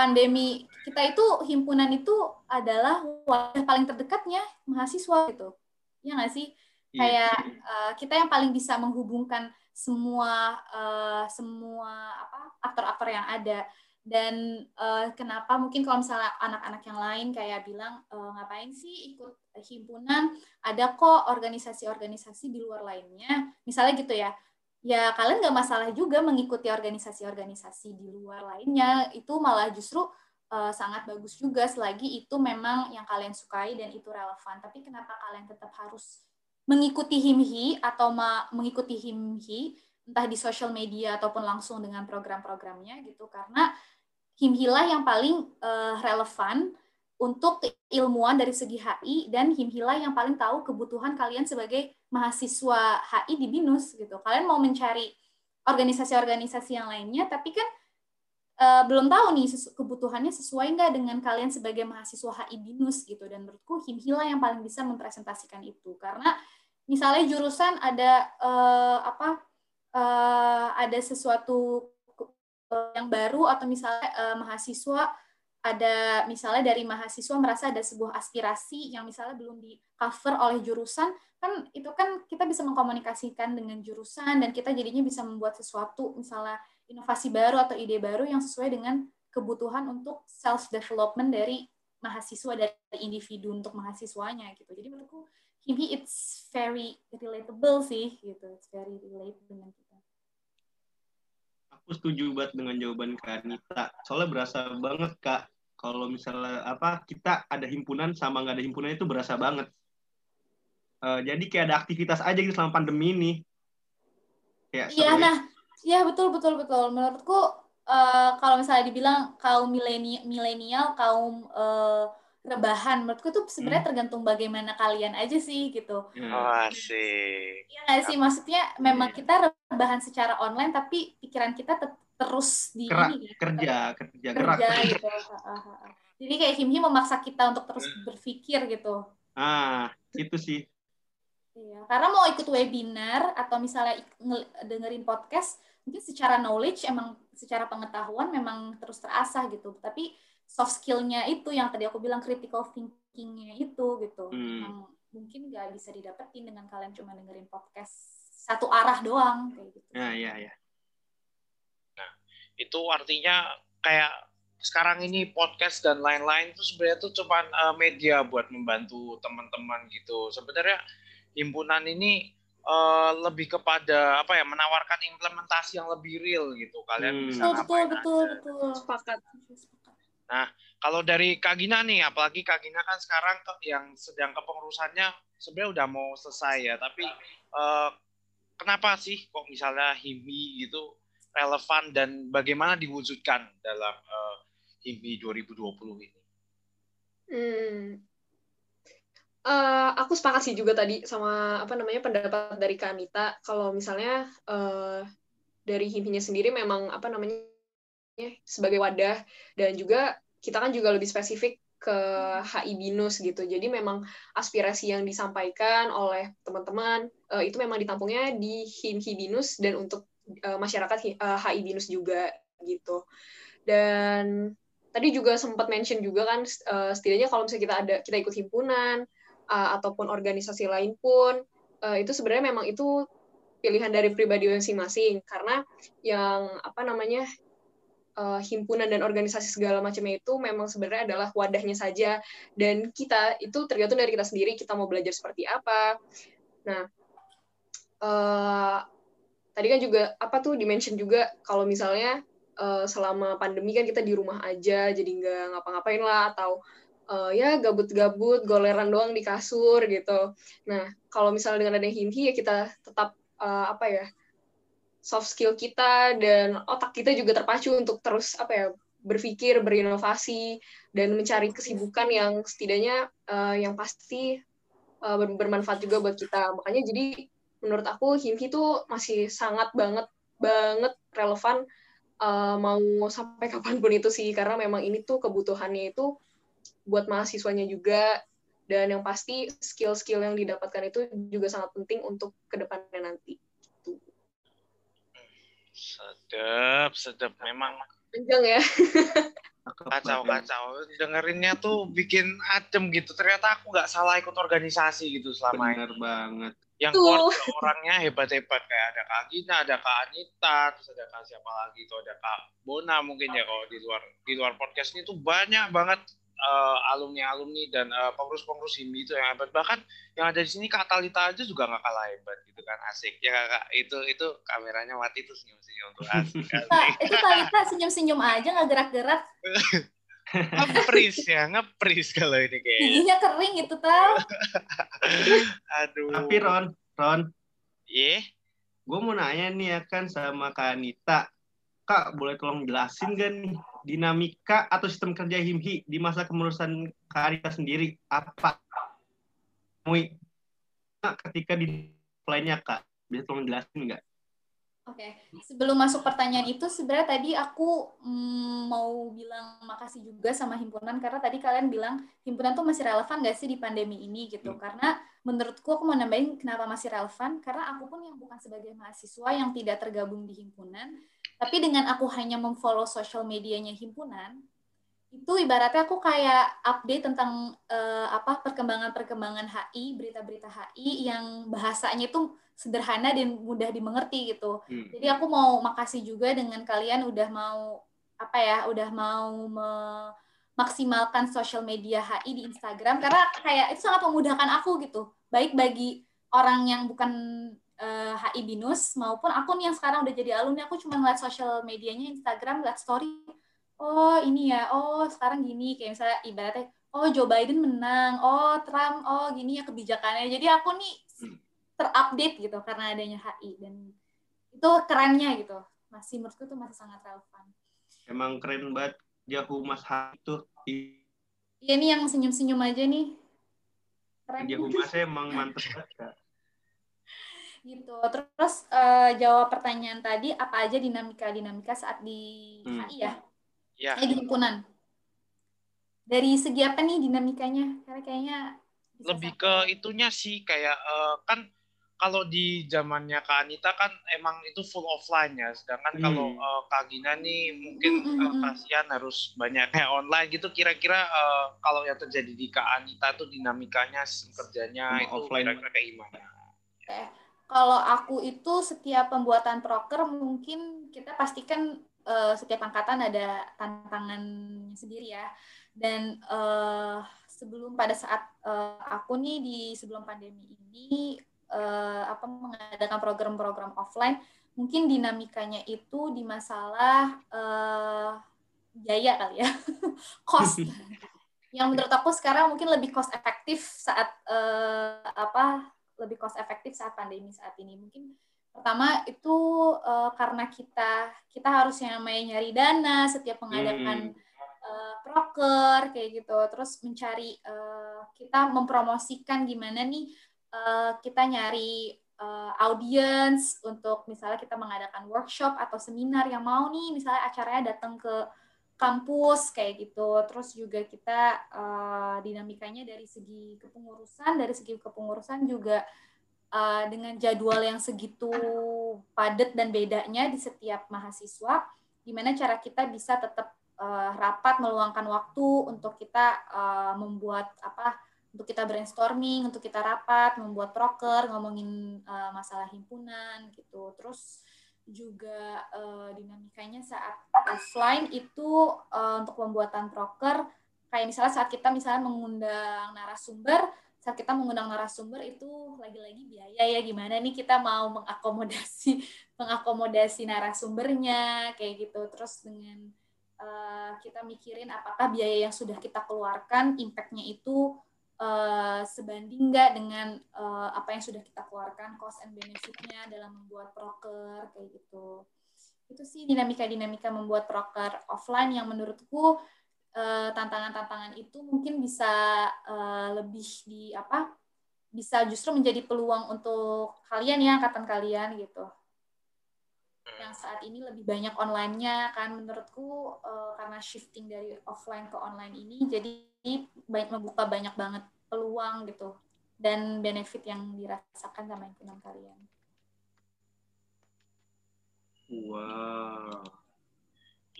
pandemi kita itu himpunan itu adalah wadah paling terdekatnya mahasiswa gitu. Ya nggak sih? Iya. Kayak uh, kita yang paling bisa menghubungkan semua uh, semua apa aktor-aktor yang ada dan uh, kenapa mungkin kalau misalnya anak-anak yang lain kayak bilang e, ngapain sih ikut himpunan ada kok organisasi-organisasi di luar lainnya misalnya gitu ya ya kalian nggak masalah juga mengikuti organisasi-organisasi di luar lainnya. Itu malah justru uh, sangat bagus juga. Selagi itu memang yang kalian sukai dan itu relevan. Tapi kenapa kalian tetap harus mengikuti himhi atau mengikuti himhi entah di social media ataupun langsung dengan program-programnya gitu. Karena himhilah yang paling uh, relevan untuk ilmuwan dari segi HI dan himhilah yang paling tahu kebutuhan kalian sebagai mahasiswa HI di BINUS gitu. Kalian mau mencari organisasi-organisasi yang lainnya, tapi kan uh, belum tahu nih sesu kebutuhannya sesuai nggak dengan kalian sebagai mahasiswa HI BINUS gitu. Dan menurutku himhilah yang paling bisa mempresentasikan itu. Karena misalnya jurusan ada uh, apa uh, ada sesuatu yang baru atau misalnya uh, mahasiswa ada misalnya dari mahasiswa merasa ada sebuah aspirasi yang misalnya belum di cover oleh jurusan kan itu kan kita bisa mengkomunikasikan dengan jurusan dan kita jadinya bisa membuat sesuatu misalnya inovasi baru atau ide baru yang sesuai dengan kebutuhan untuk self development dari mahasiswa dari individu untuk mahasiswanya gitu. Jadi menurutku Kimi it's very relatable sih gitu it's very relate dengan kita aku setuju banget dengan jawaban Kak Nita. Soalnya berasa banget Kak, kalau misalnya apa kita ada himpunan sama nggak ada himpunan itu berasa banget. Uh, jadi kayak ada aktivitas aja gitu selama pandemi ini. Iya, nah, iya betul betul betul. Menurutku uh, kalau misalnya dibilang kaum milenial, kaum uh, rebahan menurutku tuh sebenarnya hmm. tergantung bagaimana kalian aja sih gitu. Hmm. Oh, sih. Iya nggak sih maksudnya memang kita rebahan secara online tapi pikiran kita ter terus di Kerak, ini, gitu. kerja kerja gerak. Kerja, gitu. Jadi kayak Himhi memaksa kita untuk terus hmm. berpikir gitu. Ah, itu sih. Iya, karena mau ikut webinar atau misalnya dengerin podcast, mungkin secara knowledge emang secara pengetahuan memang terus terasah gitu. Tapi soft skill-nya itu yang tadi aku bilang critical thinking-nya itu gitu. Hmm. Yang mungkin nggak bisa didapetin dengan kalian cuma dengerin podcast satu arah doang kayak gitu. Ya, ya, ya. Nah, itu artinya kayak sekarang ini podcast dan lain-lain itu sebenarnya itu cuma uh, media buat membantu teman-teman gitu. Sebenarnya himpunan ini uh, lebih kepada apa ya menawarkan implementasi yang lebih real gitu. Kalian hmm. bisa betul, betul, betul, betul. Sepakat. Nah, kalau dari Kak Gina nih, apalagi Kak Gina kan sekarang yang sedang kepengurusannya sebenarnya udah mau selesai ya, tapi uh, kenapa sih kok misalnya HIMI gitu relevan dan bagaimana diwujudkan dalam uh, HIMI 2020 ini? Hmm. Uh, aku sepakat sih juga tadi sama apa namanya pendapat dari Kak Anita kalau misalnya uh, dari HIMI-nya sendiri memang apa namanya sebagai wadah dan juga kita kan juga lebih spesifik ke HI Binus gitu. Jadi memang aspirasi yang disampaikan oleh teman-teman uh, itu memang ditampungnya di HIMHI Binus dan untuk uh, masyarakat uh, eh, HI Binus juga gitu. Dan tadi juga sempat mention juga kan uh, setidaknya kalau misalnya kita ada kita ikut himpunan uh, ataupun organisasi lain pun uh, itu sebenarnya memang itu pilihan dari pribadi masing-masing karena yang apa namanya uh, himpunan dan organisasi segala macamnya itu memang sebenarnya adalah wadahnya saja. Dan kita itu tergantung dari kita sendiri kita mau belajar seperti apa. Nah uh, tadi kan juga apa tuh dimention juga kalau misalnya uh, selama pandemi kan kita di rumah aja jadi nggak ngapa-ngapain lah atau uh, ya gabut-gabut goleran doang di kasur gitu. Nah kalau misalnya dengan ada himhi ya kita tetap uh, apa ya soft skill kita dan otak kita juga terpacu untuk terus apa ya berpikir, berinovasi dan mencari kesibukan yang setidaknya uh, yang pasti uh, bermanfaat juga buat kita. Makanya jadi menurut aku Himki itu masih sangat banget banget relevan uh, mau sampai kapan pun itu sih karena memang ini tuh kebutuhannya itu buat mahasiswanya juga dan yang pasti skill-skill yang didapatkan itu juga sangat penting untuk ke depannya nanti. Sedap, sedap. Memang Panjang ya. kacau kacau. Dengerinnya tuh bikin adem gitu. Ternyata aku nggak salah ikut organisasi gitu selama ini. Bener banget. Yang keluar orangnya hebat-hebat kayak ada Kak Gina, ada Kak Anita, terus ada Kak siapa lagi tuh ada Kak Bona mungkin ya kalau di luar di luar podcast ini tuh banyak banget eh, alumni-alumni dan eh, pengurus-pengurus HIMI itu yang hebat. Bahkan yang ada di sini Kak Talita aja juga nggak kalah hebat gitu kan asik. Ya Kak, itu itu kameranya mati tuh senyum-senyum tuh asik. Kak, asik. itu Talita senyum-senyum aja nggak gerak-gerak. ngepris ya, ngepris kalau ini kayak. Giginya kering gitu tau. Aduh. Tapi Ron, Ron, Iya. gue mau nanya nih ya kan sama Kak Anita. Kak, boleh tolong jelasin gak nih dinamika atau sistem kerja HIMHI di masa kepengurusan Kak Anita sendiri? Apa? Mui, ketika di lainnya Kak, bisa tolong jelasin nggak? Oke, sebelum masuk pertanyaan itu sebenarnya tadi aku mm, mau bilang makasih juga sama himpunan karena tadi kalian bilang himpunan tuh masih relevan gak sih di pandemi ini gitu. Hmm. Karena menurutku aku mau nambahin kenapa masih relevan karena aku pun yang bukan sebagai mahasiswa yang tidak tergabung di himpunan, tapi dengan aku hanya memfollow social medianya himpunan, itu ibaratnya aku kayak update tentang eh, apa perkembangan-perkembangan HI, berita-berita HI yang bahasanya itu sederhana dan mudah dimengerti gitu. Hmm. Jadi aku mau makasih juga dengan kalian udah mau apa ya, udah mau memaksimalkan social media HI di Instagram karena kayak itu sangat memudahkan aku gitu. Baik bagi orang yang bukan eh, HI Binus maupun aku nih yang sekarang udah jadi alumni, aku cuma ngeliat social medianya Instagram, ngeliat story. Oh, ini ya. Oh, sekarang gini. Kayak misalnya ibaratnya oh Joe Biden menang, oh Trump, oh gini ya kebijakannya. Jadi aku nih terupdate gitu karena adanya HI dan itu kerennya gitu. Masih menurutku tuh masih sangat relevan. Emang keren banget dia humas HI itu. iya nih yang senyum-senyum aja nih. Keren. Dia humasnya emang mantep banget gitu. Terus eh, jawab pertanyaan tadi apa aja dinamika dinamika saat di Hmm. HI ya Ya. eh di himpunan dari segi apa nih dinamikanya karena kayaknya lebih sampai- ke itunya sih kayak eh, kan kalau di zamannya Kak Anita kan emang itu full offline ya sedangkan Hmm. kalau eh, Kak Gina nih mungkin Hmm, hmm. kasihan harus banyaknya online gitu kira-kira eh, kalau yang terjadi di Kak Anita tuh dinamikanya sistem kerjanya itu offline. kira-kira kayak gimana? Kalau aku itu setiap pembuatan proker mungkin kita pastikan eh, setiap angkatan ada tantangannya sendiri ya. Dan eh, sebelum pada saat eh, aku nih di sebelum pandemi ini eh, apa mengadakan program-program offline, mungkin dinamikanya itu di masalah eh, biaya kali ya, cost. Yang menurut aku sekarang mungkin lebih cost efektif saat eh, apa lebih cost efektif saat pandemi saat ini. Mungkin pertama itu eh, karena kita kita harus yang namanya nyari dana setiap mengadakan eh, proker kayak gitu. Terus mencari eh, kita mempromosikan gimana nih eh, kita nyari eh, audience untuk misalnya kita mengadakan workshop atau seminar yang mau nih misalnya acaranya datang ke kampus kayak gitu. Terus juga kita eh, dinamikanya dari segi kepengurusan, dari segi kepengurusan juga eh, dengan jadwal yang segitu padat dan bedanya di setiap mahasiswa, gimana cara kita bisa tetap eh, rapat meluangkan waktu untuk kita eh, membuat apa? Untuk kita brainstorming, untuk kita rapat, membuat proker, ngomongin eh, masalah himpunan gitu. Terus juga eh, dinamikanya saat offline itu eh, untuk pembuatan proker kayak misalnya saat kita misalnya mengundang narasumber saat kita mengundang narasumber itu lagi-lagi biaya ya gimana nih kita mau mengakomodasi mengakomodasi narasumbernya kayak gitu. Terus dengan eh, kita mikirin apakah biaya yang sudah kita keluarkan impactnya itu eh, sebanding nggak dengan eh, apa yang sudah kita keluarkan cost and benefitnya dalam membuat proker kayak gitu. Itu sih dinamika-dinamika membuat proker offline yang menurutku tantangan-tantangan itu mungkin bisa eh, lebih di apa bisa justru menjadi peluang untuk kalian ya angkatan kalian gitu yang saat ini lebih banyak online-nya kan menurutku eh, karena shifting dari offline ke online ini jadi banyak membuka banyak banget peluang gitu dan benefit yang dirasakan sama himpunan kalian. Wow.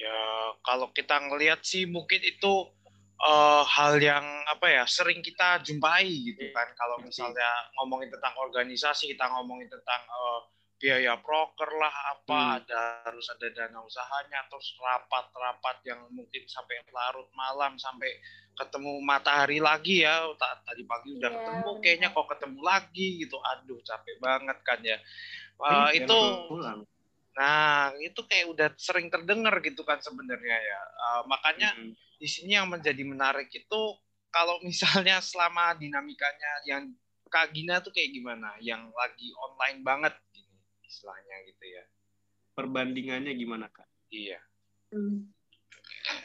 Ya kalau kita ngelihat sih mungkin itu uh, hal yang apa ya sering kita jumpai gitu kan. Kalau misalnya ngomongin tentang organisasi, kita ngomongin tentang uh, biaya proker lah apa hmm. ada harus ada dana usahanya terus rapat-rapat yang mungkin sampai larut malam sampai ketemu matahari lagi ya tadi pagi udah yeah. ketemu kayaknya kok ketemu lagi gitu aduh capek banget kan ya uh, itu nah itu kayak udah sering terdengar gitu kan sebenarnya ya uh, makanya hmm. di sini yang menjadi menarik itu kalau misalnya selama dinamikanya yang Kak Gina tuh kayak gimana yang lagi online banget istilahnya gitu ya. Perbandingannya gimana kak? Iya. Hmm.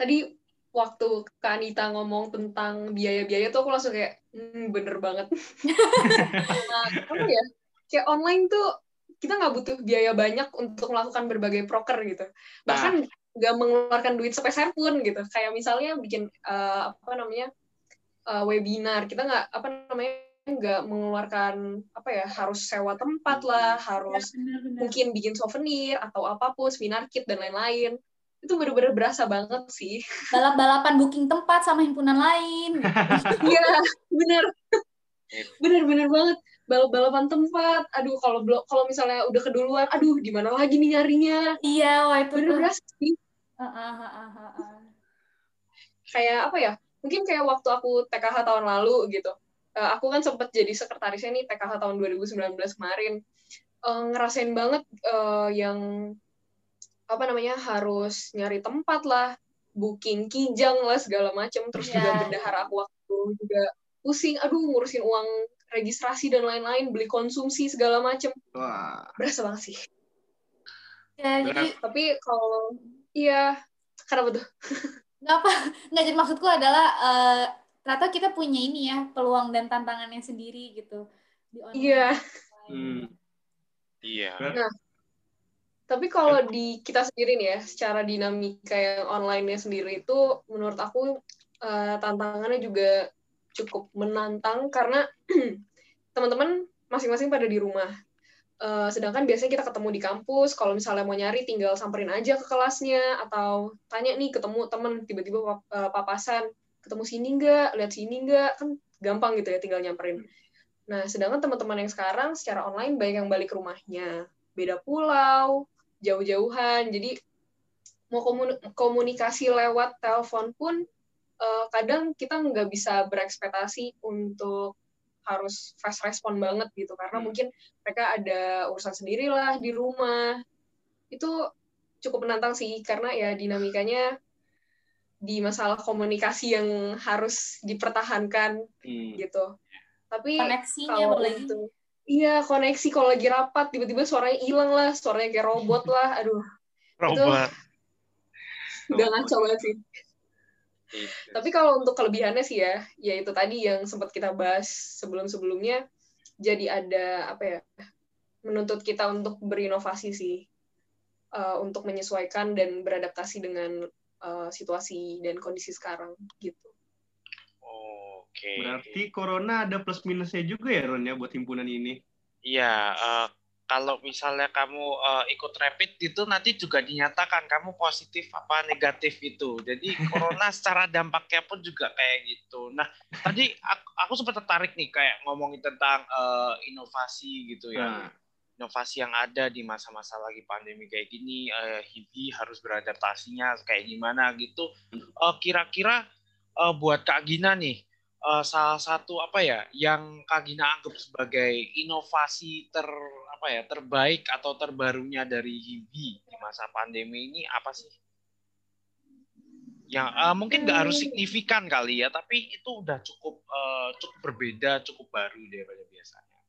Tadi waktu Kak Anita ngomong tentang biaya-biaya tuh aku langsung kayak, hmm, bener banget. nah, apa ya? Kayak online tuh kita nggak butuh biaya banyak untuk melakukan berbagai proker gitu. Bahkan nah. nggak mengeluarkan duit sepeser pun gitu. Kayak misalnya bikin uh, apa namanya uh, webinar, kita nggak apa namanya nggak mengeluarkan apa ya harus sewa tempat lah harus ya, bener, bener. mungkin bikin souvenir atau apa pun seminar kit dan lain-lain itu bener-bener berasa banget sih balap-balapan booking tempat sama himpunan lain iya bener bener-bener banget balap-balapan tempat. Aduh kalau belum kalau misalnya udah keduluan aduh gimana lagi nih nyarinya? Iya wah itu bener berasa sih? Uh, uh, uh, uh, uh. kayak apa ya? Mungkin kayak waktu aku TKH tahun lalu gitu. Uh, aku kan sempat jadi sekretarisnya nih TKH tahun 2019 kemarin. Uh, ngerasain banget uh, yang apa namanya harus nyari tempat lah. Booking kijang lah segala macam terus yeah. juga iya. bendahara aku waktu juga pusing. Aduh ngurusin uang registrasi dan lain-lain beli konsumsi segala macam berasa banget sih ya jadi tapi kalau iya kenapa tuh nggak apa nggak jadi maksudku adalah uh, ternyata kita punya ini ya peluang dan tantangannya sendiri gitu di online. Iya. Hmm. Iya. Nah, tapi kalau di kita sendiri nih ya, secara dinamika yang online-nya sendiri itu menurut aku uh, tantangannya juga cukup menantang karena teman-teman masing-masing pada di rumah. Uh, sedangkan biasanya kita ketemu di kampus, kalau misalnya mau nyari tinggal samperin aja ke kelasnya atau tanya nih ketemu temen tiba-tiba uh, papasan ketemu sini enggak, lihat sini enggak, kan gampang gitu ya tinggal nyamperin. Nah, sedangkan teman-teman yang sekarang secara online banyak yang balik ke rumahnya, beda pulau, jauh-jauhan, jadi mau komunikasi lewat telepon pun uh, kadang kita nggak bisa berekspektasi untuk harus fast respon banget gitu karena hmm. mungkin mereka ada urusan sendirilah di rumah itu cukup menantang sih karena ya dinamikanya di masalah komunikasi yang harus dipertahankan hmm. gitu. Tapi koneksinya kalau itu iya koneksi kalau lagi rapat tiba-tiba suaranya hilang lah, suaranya kayak robot lah, aduh. Robot. udah ngaco banget sih. Iya. Tapi kalau untuk kelebihannya sih ya, ya itu tadi yang sempat kita bahas sebelum-sebelumnya, jadi ada apa ya, menuntut kita untuk berinovasi sih, uh, untuk menyesuaikan dan beradaptasi dengan uh, situasi dan kondisi sekarang gitu. Oke. Okay. Berarti corona ada plus minusnya juga ya Ron ya buat himpunan ini? Iya, uh, kalau misalnya kamu uh, ikut rapid itu nanti juga dinyatakan kamu positif apa negatif itu. Jadi corona secara dampaknya pun juga kayak gitu. Nah, tadi aku, aku sempat tertarik nih kayak ngomongin tentang uh, inovasi gitu ya. Nah inovasi yang ada di masa-masa lagi pandemi kayak gini uh, HIPI harus beradaptasinya kayak gimana gitu uh, kira-kira uh, buat Kak Gina nih uh, salah satu apa ya yang Kak Gina anggap sebagai inovasi ter apa ya terbaik atau terbarunya dari HIPI di masa pandemi ini apa sih? Yang uh, mungkin nggak harus signifikan kali ya tapi itu udah cukup uh, cukup berbeda cukup baru daripada biasanya.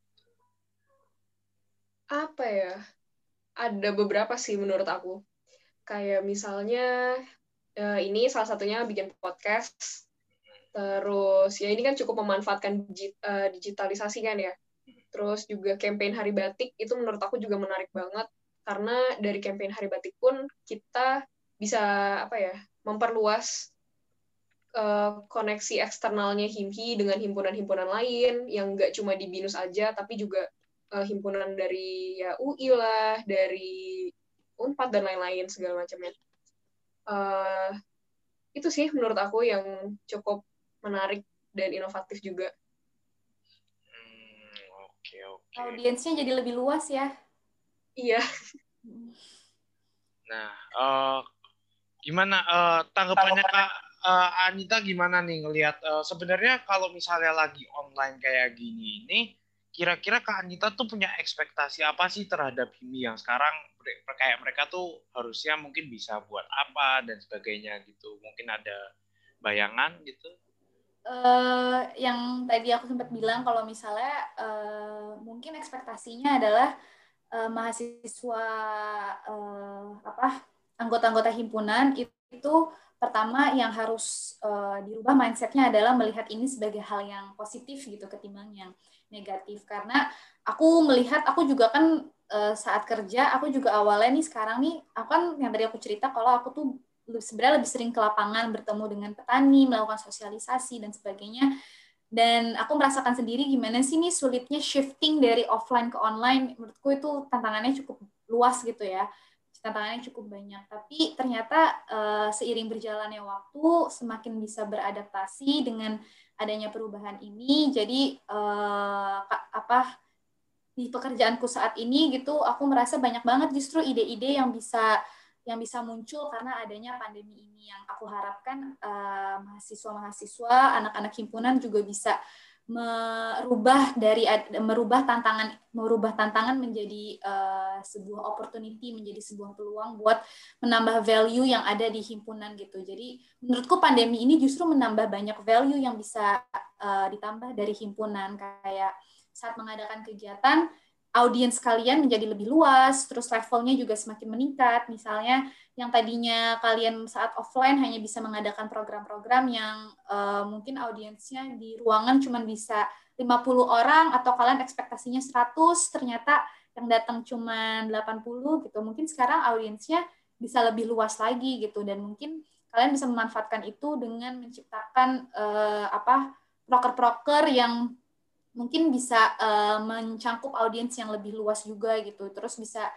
Apa ya ada beberapa sih menurut aku. Kayak misalnya uh, ini salah satunya bikin podcast terus ya ini kan cukup memanfaatkan uh, digitalisasi kan ya terus juga campaign Hari Batik itu menurut aku juga menarik banget karena dari campaign Hari Batik pun kita bisa apa ya memperluas uh, koneksi eksternalnya HIMHI dengan himpunan-himpunan lain yang nggak cuma di BINUS aja tapi juga uh, himpunan dari ya UI lah, dari Unpad dan lain-lain segala macamnya. Uh, itu sih menurut aku yang cukup menarik dan inovatif juga. Hmm, oke oke. Audiensnya jadi lebih luas ya. Iya. Nah, uh, gimana uh, tanggapannya Kak uh, Anita gimana nih ngelihat uh, sebenarnya kalau misalnya lagi online kayak gini ini kira-kira Kak Anita tuh punya ekspektasi apa sih terhadap ini yang sekarang kayak mereka tuh harusnya mungkin bisa buat apa dan sebagainya gitu. Mungkin ada bayangan gitu. Uh, yang tadi aku sempat bilang kalau misalnya uh, mungkin ekspektasinya adalah uh, mahasiswa uh, apa anggota-anggota himpunan itu, itu pertama yang harus uh, dirubah mindsetnya adalah melihat ini sebagai hal yang positif gitu ketimbang yang negatif. Karena aku melihat aku juga kan saat kerja aku juga awalnya nih sekarang nih aku kan yang tadi aku cerita kalau aku tuh sebenarnya lebih sering ke lapangan bertemu dengan petani melakukan sosialisasi dan sebagainya. Dan aku merasakan sendiri gimana sih nih sulitnya shifting dari offline ke online. Menurutku itu tantangannya cukup luas gitu ya. Tantangannya cukup banyak. Tapi ternyata uh, seiring berjalannya waktu semakin bisa beradaptasi dengan adanya perubahan ini. Jadi uh, apa di pekerjaanku saat ini gitu aku merasa banyak banget justru ide-ide yang bisa yang bisa muncul karena adanya pandemi ini. Yang aku harapkan uh, mahasiswa-mahasiswa, anak-anak himpunan juga bisa merubah dari merubah tantangan merubah tantangan menjadi uh, sebuah opportunity menjadi sebuah peluang buat menambah value yang ada di himpunan gitu. Jadi menurutku pandemi ini justru menambah banyak value yang bisa uh, ditambah dari himpunan. Kayak saat mengadakan kegiatan audiens kalian menjadi lebih luas, terus levelnya juga semakin meningkat. Misalnya yang tadinya kalian saat offline hanya bisa mengadakan program-program yang uh, mungkin audiensnya di ruangan cuma bisa 50 orang atau kalian ekspektasinya 100, ternyata yang datang cuma 80 gitu. Mungkin sekarang audiensnya bisa lebih luas lagi gitu dan mungkin kalian bisa memanfaatkan itu dengan menciptakan uh, apa proker-proker yang mungkin bisa uh, mencangkup audiens yang lebih luas juga gitu. Terus bisa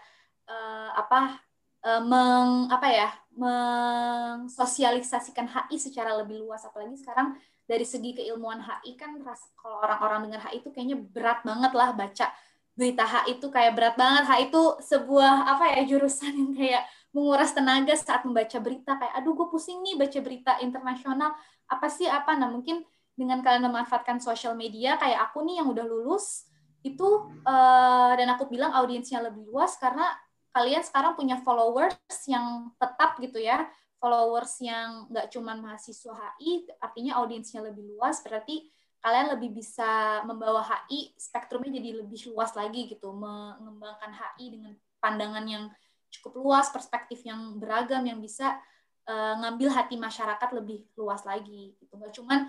uh, apa uh, meng apa ya mensosialisasikan HI secara lebih luas. Apalagi sekarang dari segi keilmuan HI kan kalau orang-orang dengar HI itu kayaknya berat banget lah baca berita HI itu kayak berat banget HI itu sebuah apa ya jurusan yang kayak menguras tenaga saat membaca berita. Kayak aduh gue pusing nih baca berita internasional. Apa sih apa? Nah mungkin dengan kalian memanfaatkan sosial media kayak aku nih yang udah lulus itu uh, dan aku bilang audiensnya lebih luas karena kalian sekarang punya followers yang tetap gitu ya. Followers yang nggak cuma mahasiswa HI artinya audiensnya lebih luas berarti kalian lebih bisa membawa HI spektrumnya jadi lebih luas lagi gitu mengembangkan HI dengan pandangan yang cukup luas perspektif yang beragam yang bisa uh, ngambil hati masyarakat lebih luas lagi gitu. Nggak cuman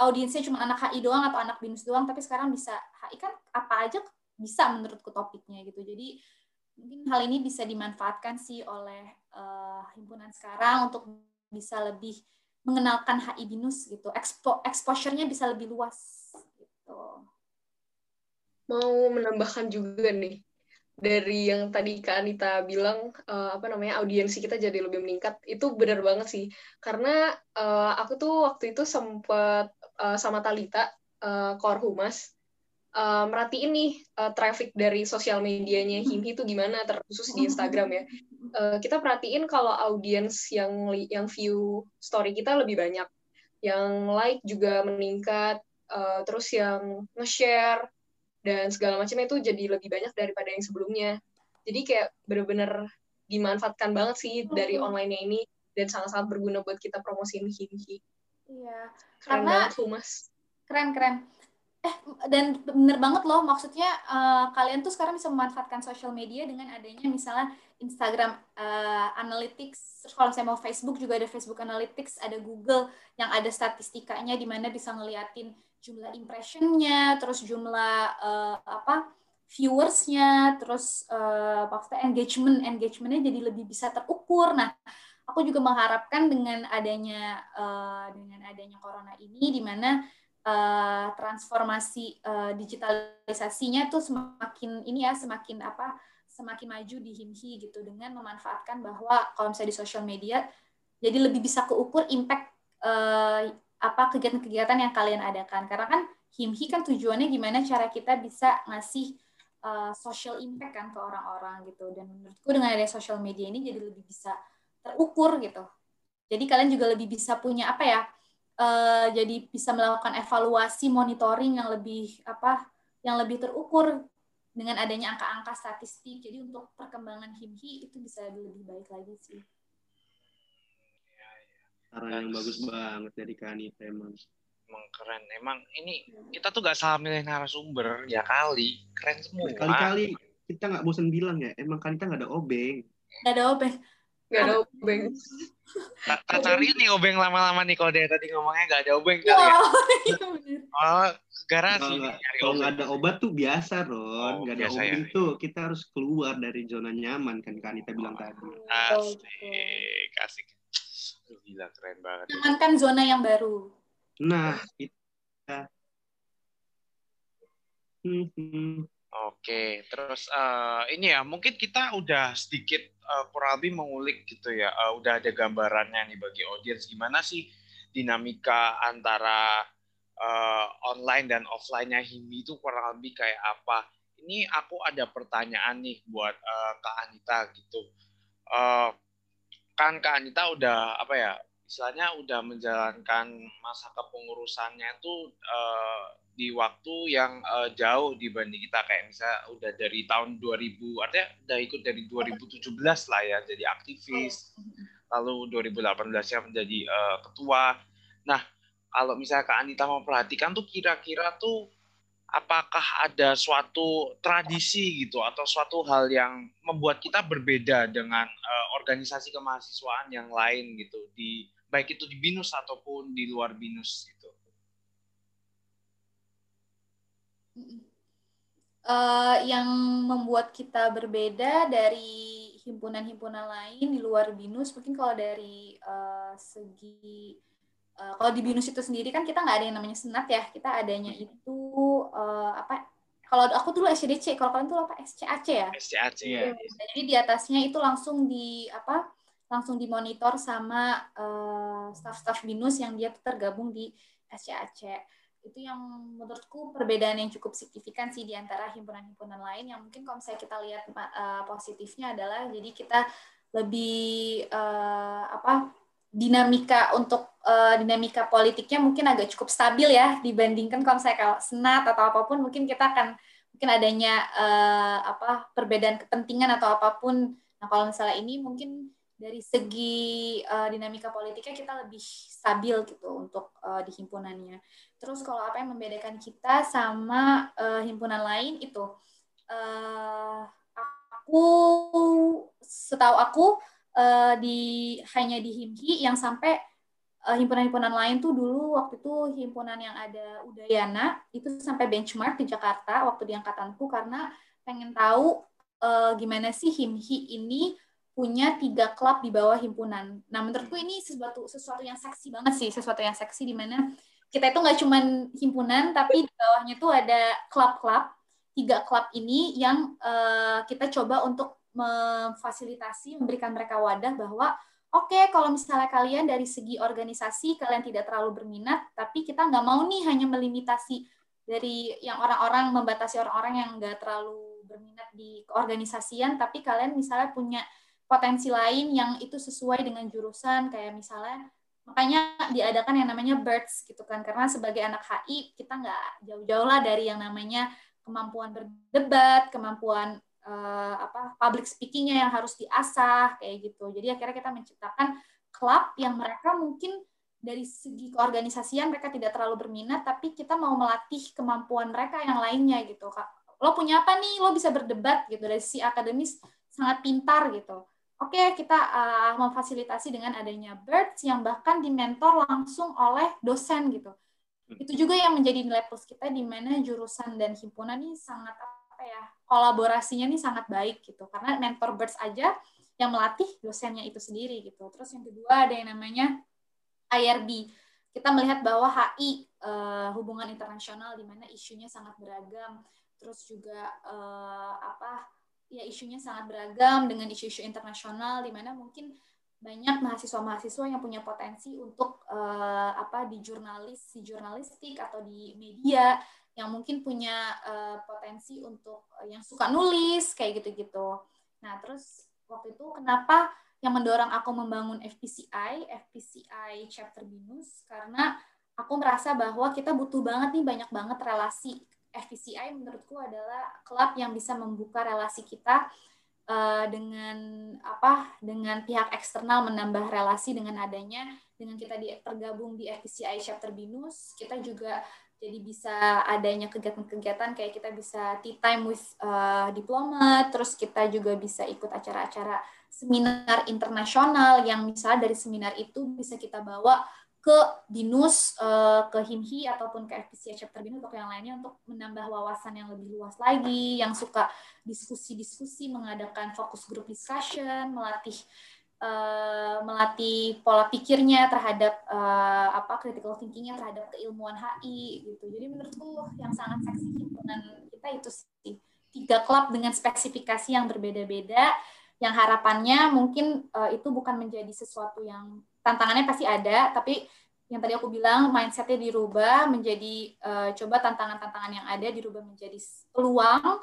audiensnya cuma anak HI doang atau anak binus doang tapi sekarang bisa HI kan apa aja bisa menurutku topiknya gitu. Jadi mungkin hal ini bisa dimanfaatkan sih oleh uh, himpunan sekarang untuk bisa lebih mengenalkan HI binus gitu. Expo exposure-nya bisa lebih luas gitu. Mau menambahkan juga nih dari yang tadi Kak Anita bilang uh, apa namanya audiensi kita jadi lebih meningkat itu benar banget sih. Karena uh, aku tuh waktu itu sempat uh, sama Talita uh, Humas uh, merhatiin nih uh, traffic dari sosial medianya Himhi itu gimana terkhusus di Instagram ya. Uh, kita perhatiin kalau audiens yang yang view story kita lebih banyak. Yang like juga meningkat uh, terus yang nge-share dan segala macamnya itu jadi lebih banyak daripada yang sebelumnya. Jadi kayak bener-bener dimanfaatkan banget sih hmm. dari online ini dan sangat-sangat berguna buat kita promosiin Himhi. Iya. Keren Karena, banget Humas. Keren keren. Eh dan bener banget loh maksudnya uh, kalian tuh sekarang bisa memanfaatkan social media dengan adanya misalnya Instagram uh, Analytics, terus kalau saya mau Facebook juga ada Facebook Analytics, ada Google yang ada statistikanya di mana bisa ngeliatin jumlah impressionnya, terus jumlah uh, apa viewersnya, terus uh, maksudnya engagement engagementnya jadi lebih bisa terukur. Nah, aku juga mengharapkan dengan adanya uh, dengan adanya corona ini, di mana uh, transformasi uh, digitalisasinya tuh semakin ini ya semakin apa semakin maju di HIMHI gitu dengan memanfaatkan bahwa kalau misalnya di sosial media jadi lebih bisa keukur impact apa kegiatan-kegiatan yang kalian adakan? Karena kan HIMHI kan tujuannya gimana cara kita bisa ngasih uh, social impact kan ke orang-orang gitu. Dan menurutku dengan ada social media ini jadi lebih bisa terukur gitu. Jadi kalian juga lebih bisa punya apa ya uh, jadi bisa melakukan evaluasi monitoring yang lebih apa yang lebih terukur dengan adanya angka-angka statistik. Jadi untuk perkembangan HIMHI itu bisa lebih baik lagi sih Saran yang bagus banget dari Kanita emang emang keren. Emang ini kita tuh gak salah milih narasumber ya kali. Keren semua. Kali-kali kita nggak bosan bilang ya, emang Kanita nggak ada obeng. Nggak ada obeng. Nggak ada obeng. Tak cari nih obeng lama-lama nih kalau dia tadi ngomongnya nggak ada obeng kali ya. Oh, garasi. Kalau nggak ada obat tuh biasa, Ron. Oh, nggak ada obeng ya. tuh kita harus keluar dari zona nyaman kan Kanita bilang tadi. Asik, asik. Gila, keren banget. Jangankan zona yang baru. Nah, itu. Oke, terus uh, ini ya mungkin kita udah sedikit uh, kurang lebih mengulik gitu ya, uh, udah ada gambarannya nih bagi audiens gimana sih dinamika antara uh, online dan offline-nya Himi itu kurang lebih kayak apa. Ini aku ada pertanyaan nih buat uh, Kak Anita gitu. Uh, kan Kak Anita udah apa ya istilahnya udah menjalankan masa kepengurusannya itu uh, di waktu yang uh, jauh dibanding kita. Kayak misalnya udah dari tahun 2000 artinya udah ikut dari 2017 lah ya jadi aktivis. Lalu 2018 ya menjadi uh, ketua. Nah kalau misalnya Kak Anita mau perhatikan tuh kira-kira tuh apakah ada suatu tradisi gitu atau suatu hal yang membuat kita berbeda dengan uh, organisasi kemahasiswaan yang lain gitu di baik itu di binus ataupun di luar binus gitu. Uh, yang membuat kita berbeda dari himpunan-himpunan lain di luar binus mungkin kalau dari uh, segi uh, kalau di binus itu sendiri kan kita nggak ada yang namanya senat ya. Kita adanya itu uh, apa kalau aku dulu SCDC kalau kalian tuh apa SCAC ya? SCAC ya. Jadi di atasnya itu langsung di apa langsung dimonitor sama uh, staff-staff binus yang dia tergabung di SCAC itu yang menurutku perbedaan yang cukup signifikan sih di antara himpunan-himpunan lain yang mungkin kalau misalnya kita lihat uh, positifnya adalah jadi kita lebih uh, apa dinamika untuk uh, dinamika politiknya mungkin agak cukup stabil ya dibandingkan kalau saya kalau senat atau apa pun mungkin kita akan mungkin adanya uh, apa perbedaan kepentingan atau apa pun. Nah kalau misalnya ini mungkin dari segi uh, dinamika politiknya kita lebih stabil gitu untuk uh, di himpunannya. Terus kalau apa yang membedakan kita sama uh, himpunan lain itu uh, aku setahu aku uh, di hanya di Himki yang sampai uh, himpunan-himpunan lain tuh dulu waktu itu himpunan yang ada Udayana itu sampai benchmark di Jakarta waktu di angkatanku karena pengen tahu uh, gimana sih Himhi ini punya tiga klub di bawah himpunan. Nah menurutku ini sesuatu sesuatu yang seksi banget sih, sesuatu yang seksi di mana kita itu nggak cuma himpunan tapi di bawahnya tuh ada klub-klub tiga klub ini yang uh, kita coba untuk memfasilitasi, memberikan mereka wadah bahwa oke okay, kalau misalnya kalian dari segi organisasi kalian tidak terlalu berminat, tapi kita nggak mau nih hanya melimitasi dari yang orang-orang membatasi orang-orang yang nggak terlalu berminat di keorganisasian, tapi kalian misalnya punya potensi lain yang itu sesuai dengan jurusan kayak misalnya makanya diadakan yang namanya birds gitu kan. Karena sebagai anak HI kita nggak jauh-jauh lah dari yang namanya kemampuan berdebat, kemampuan uh, apa public speakingnya yang harus diasah kayak gitu. Jadi akhirnya kita menciptakan klub yang mereka mungkin dari segi keorganisasian mereka tidak terlalu berminat, tapi kita mau melatih kemampuan mereka yang lainnya gitu. Lo punya apa nih? Lo bisa berdebat gitu dari si akademis sangat pintar gitu. Oke, kita uh, memfasilitasi dengan adanya Birds yang bahkan dimentor langsung oleh dosen gitu. Itu juga yang menjadi nilai plus kita di mana jurusan dan himpunan ini sangat apa ya kolaborasinya nih sangat baik gitu. Karena mentor birds aja yang melatih dosennya itu sendiri gitu. Terus yang kedua ada yang namanya IRB kita melihat bahwa HI uh, eh, hubungan internasional di mana isunya sangat beragam. Terus juga uh, apa ya isunya sangat beragam dengan isu-isu internasional di mana mungkin banyak mahasiswa-mahasiswa yang punya potensi untuk uh, apa di jurnalis, di jurnalistik atau di media yang mungkin punya uh, potensi untuk uh, yang suka nulis kayak gitu-gitu. Nah, terus waktu itu kenapa yang mendorong aku membangun FPCI, FPCI chapter BINUS karena aku merasa bahwa kita butuh banget nih banyak banget relasi. FPCI menurutku adalah klub yang bisa membuka relasi kita uh, dengan apa dengan pihak eksternal menambah relasi dengan adanya dengan kita di tergabung di FPCI chapter BINUS kita juga jadi bisa adanya kegiatan-kegiatan kayak kita bisa tea time with uh, diplomat terus kita juga bisa ikut acara-acara seminar internasional yang misalnya dari seminar itu bisa kita bawa ke BINUS, uh, ke HIMHI, ataupun ke FPCA chapter BINUS atau yang lainnya untuk menambah wawasan yang lebih luas lagi, yang suka diskusi-diskusi, mengadakan fokus group discussion, melatih uh, melatih pola pikirnya terhadap uh, apa critical thinkingnya terhadap keilmuan HI gitu. Jadi menurutku yang sangat seksi himpunan kita itu sih tiga klub dengan spesifikasi yang berbeda-beda yang harapannya mungkin uh, itu bukan menjadi sesuatu yang tantangannya pasti ada, tapi yang tadi aku bilang mindsetnya dirubah menjadi uh, coba tantangan-tantangan yang ada dirubah menjadi peluang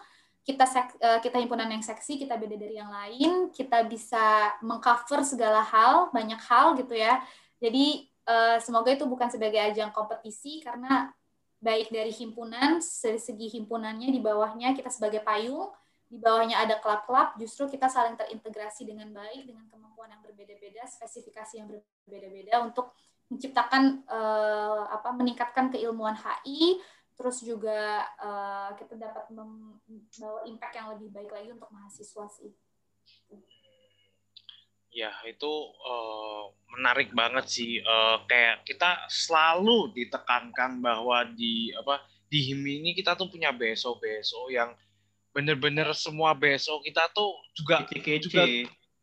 kita uh, kita himpunan yang seksi kita beda dari yang lain kita bisa mengcover segala hal banyak hal gitu ya. Jadi uh, semoga itu bukan sebagai ajang kompetisi karena baik dari himpunan dari segi himpunannya di bawahnya kita sebagai payung di bawahnya ada klub-klub justru kita saling terintegrasi dengan baik dengan kemampuan yang berbeda-beda spesifikasi yang berbeda-beda untuk menciptakan uh, apa meningkatkan keilmuan HI terus juga uh, kita dapat membawa impact yang lebih baik lagi untuk mahasiswa sih. Ya itu uh, menarik banget sih. Uh, kayak kita selalu ditekankan bahwa di apa di HIM ini kita tuh punya beso beso yang bener-bener semua beso kita tuh juga kece-kece. juga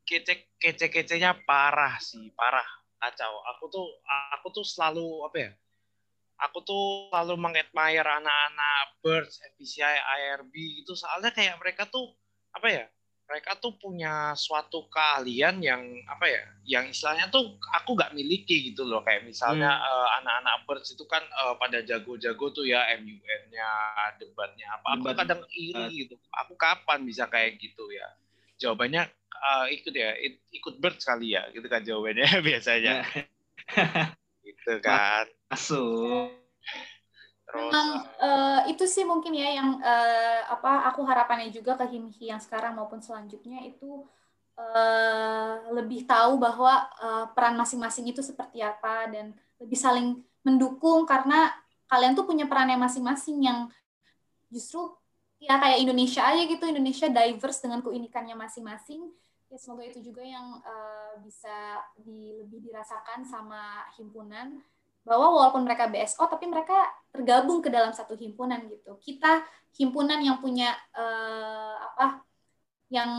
kece kece-kecenya parah sih parah kacau. Aku tuh aku tuh selalu apa ya? Aku tuh selalu mengadmire anak-anak Birds, FPCI, IRB itu soalnya kayak mereka tuh apa ya? Mereka tuh punya suatu keahlian yang apa ya? Yang istilahnya tuh aku nggak miliki gitu loh. Kayak misalnya hmm. uh, anak-anak Birds itu kan uh, pada jago-jago tuh ya MUN-nya, debatnya apa. Aku kadang iri gitu. Aku kapan bisa kayak gitu ya? Jawabannya uh, ikut ya ikut bird sekali ya gitu kan jawabannya biasanya gitu kan terus Memang, uh, itu sih mungkin ya yang uh, apa aku harapannya juga ke Himhi yang sekarang maupun selanjutnya itu uh, lebih tahu bahwa uh, peran masing-masing itu seperti apa dan lebih saling mendukung karena kalian tuh punya perannya masing-masing yang justru ya kayak Indonesia aja gitu Indonesia diverse dengan keunikannya masing-masing. Ya semoga itu juga yang uh, bisa di, lebih dirasakan sama himpunan bahwa walaupun mereka BSO tapi mereka tergabung ke dalam satu himpunan gitu. Kita himpunan yang punya uh, apa yang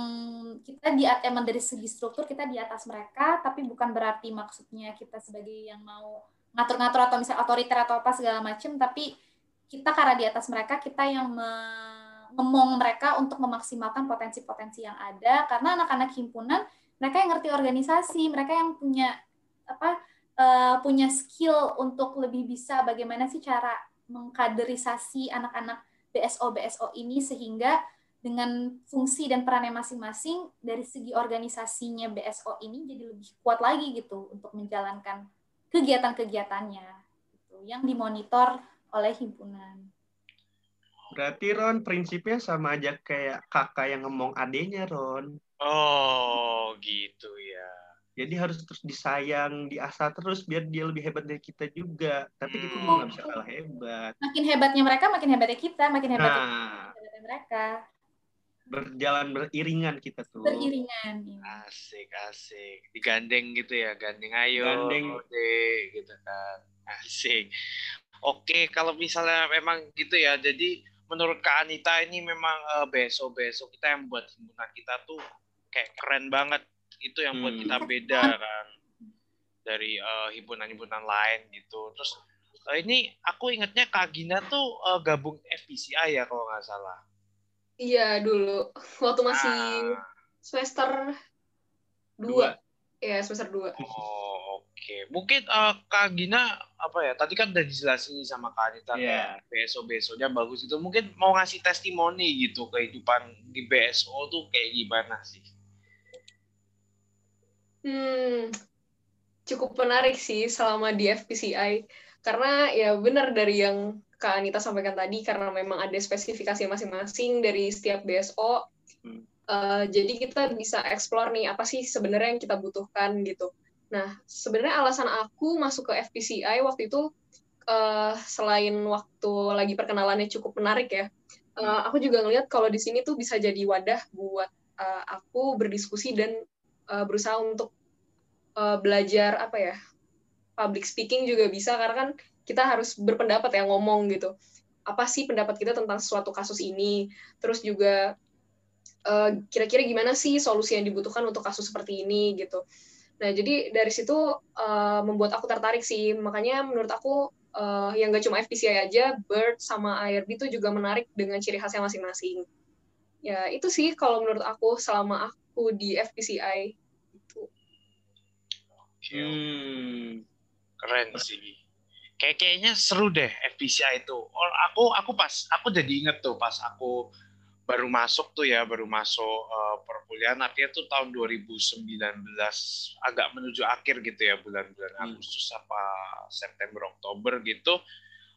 kita di emang dari segi struktur kita di atas mereka tapi bukan berarti maksudnya kita sebagai yang mau ngatur-ngatur atau misalnya otoriter atau apa segala macam tapi kita karena di atas mereka kita yang me ngemong mereka untuk memaksimalkan potensi-potensi yang ada. Karena anak-anak himpunan mereka yang ngerti organisasi mereka yang punya apa uh, punya skill untuk lebih bisa bagaimana sih cara mengkaderisasi anak-anak BSO BSO ini sehingga dengan fungsi dan perannya masing-masing dari segi organisasinya BSO ini jadi lebih kuat lagi gitu untuk menjalankan kegiatan-kegiatannya gitu, yang dimonitor oleh himpunan. Berarti Ron prinsipnya sama aja kayak kakak yang ngomong adenya Ron. Oh gitu ya. Jadi harus terus disayang, diasah terus biar dia lebih hebat dari kita juga. Tapi kita juga nggak bisa hmm. kalah hebat. Makin hebatnya mereka, makin hebatnya kita, makin hebatnya, nah, hebatnya mereka. Berjalan beriringan kita tuh. Beriringan. Ya. Asik, asik. Digandeng gitu ya, gandeng ayo. Gandeng. Deh, gitu kan. Asik. Oke, kalau misalnya memang gitu ya, jadi menurut Kak Anita ini memang uh, besok besok kita yang buat himpunan kita tuh kayak keren banget itu yang buat kita hmm. beda kan dari uh, himpunan-himpunan lain gitu terus uh, ini aku ingatnya Kak Gina tuh uh, gabung FPCI ya kalau nggak salah Iya dulu waktu masih Ah, semester Dua. dua. Ya semester dua. oh, oke. Mungkin eh, Kak Gina apa ya? Tadi kan udah dijelasin sama Kak Anita Iya. kayak BSO BSO-nya bagus itu. Mungkin mau ngasih testimoni gitu kehidupan di BSO tuh kayak gimana sih? Hmm, cukup menarik sih selama di FPCI. Karena ya benar dari yang Kak Anita sampaikan tadi, karena memang ada spesifikasi masing-masing dari setiap BSO. Hmm. Eh, jadi kita bisa explore nih, apa sih sebenarnya yang kita butuhkan gitu. Nah, sebenarnya alasan aku masuk ke FPCI waktu itu, eh, selain waktu lagi perkenalannya cukup menarik ya, eh, aku juga ngelihat kalau di sini tuh bisa jadi wadah buat eh, aku berdiskusi dan eh, berusaha untuk eh, belajar apa ya public speaking juga bisa karena kan kita harus berpendapat ya ngomong gitu. Apa sih pendapat kita tentang suatu kasus ini? Terus juga eh, kira-kira gimana sih solusi yang dibutuhkan untuk kasus seperti ini gitu. Nah jadi dari situ eh, membuat aku tertarik sih. Makanya menurut aku eh, yang gak cuma FPCI aja Bird sama IRB itu juga menarik dengan ciri khasnya masing-masing. Ya itu sih kalau menurut aku selama aku di FPCI Hmm. keren sih. Kayak kayaknya seru deh FPCI itu. Oh, aku aku pas aku jadi inget tuh pas aku baru masuk tuh ya, baru masuk eh, perkuliahan artinya tuh tahun 2019 agak menuju akhir gitu ya bulan-bulan Hmm. Agustus apa September Oktober gitu.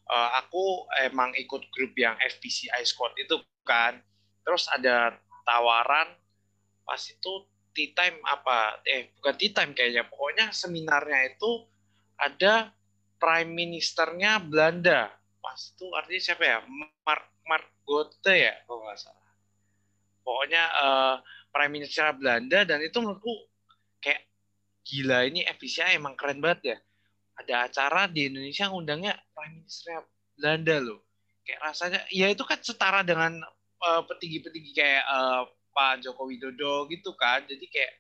Eh, aku emang ikut grup yang FPCI Squad itu kan. Terus ada tawaran pas itu tea time apa eh bukan tea time kayaknya pokoknya seminarnya itu ada prime ministernya Belanda. Pas itu artinya siapa ya? Mark Mark Gotte ya kalau nggak salah. Pokoknya eh, prime minister Belanda dan itu menurutku kayak gila ini FPCI emang keren banget ya. Ada acara di Indonesia ngundangnya prime ministernya Belanda loh. Kayak rasanya ya itu kan setara dengan eh, petinggi-petinggi kayak eh, Pak Joko Widodo gitu kan jadi kayak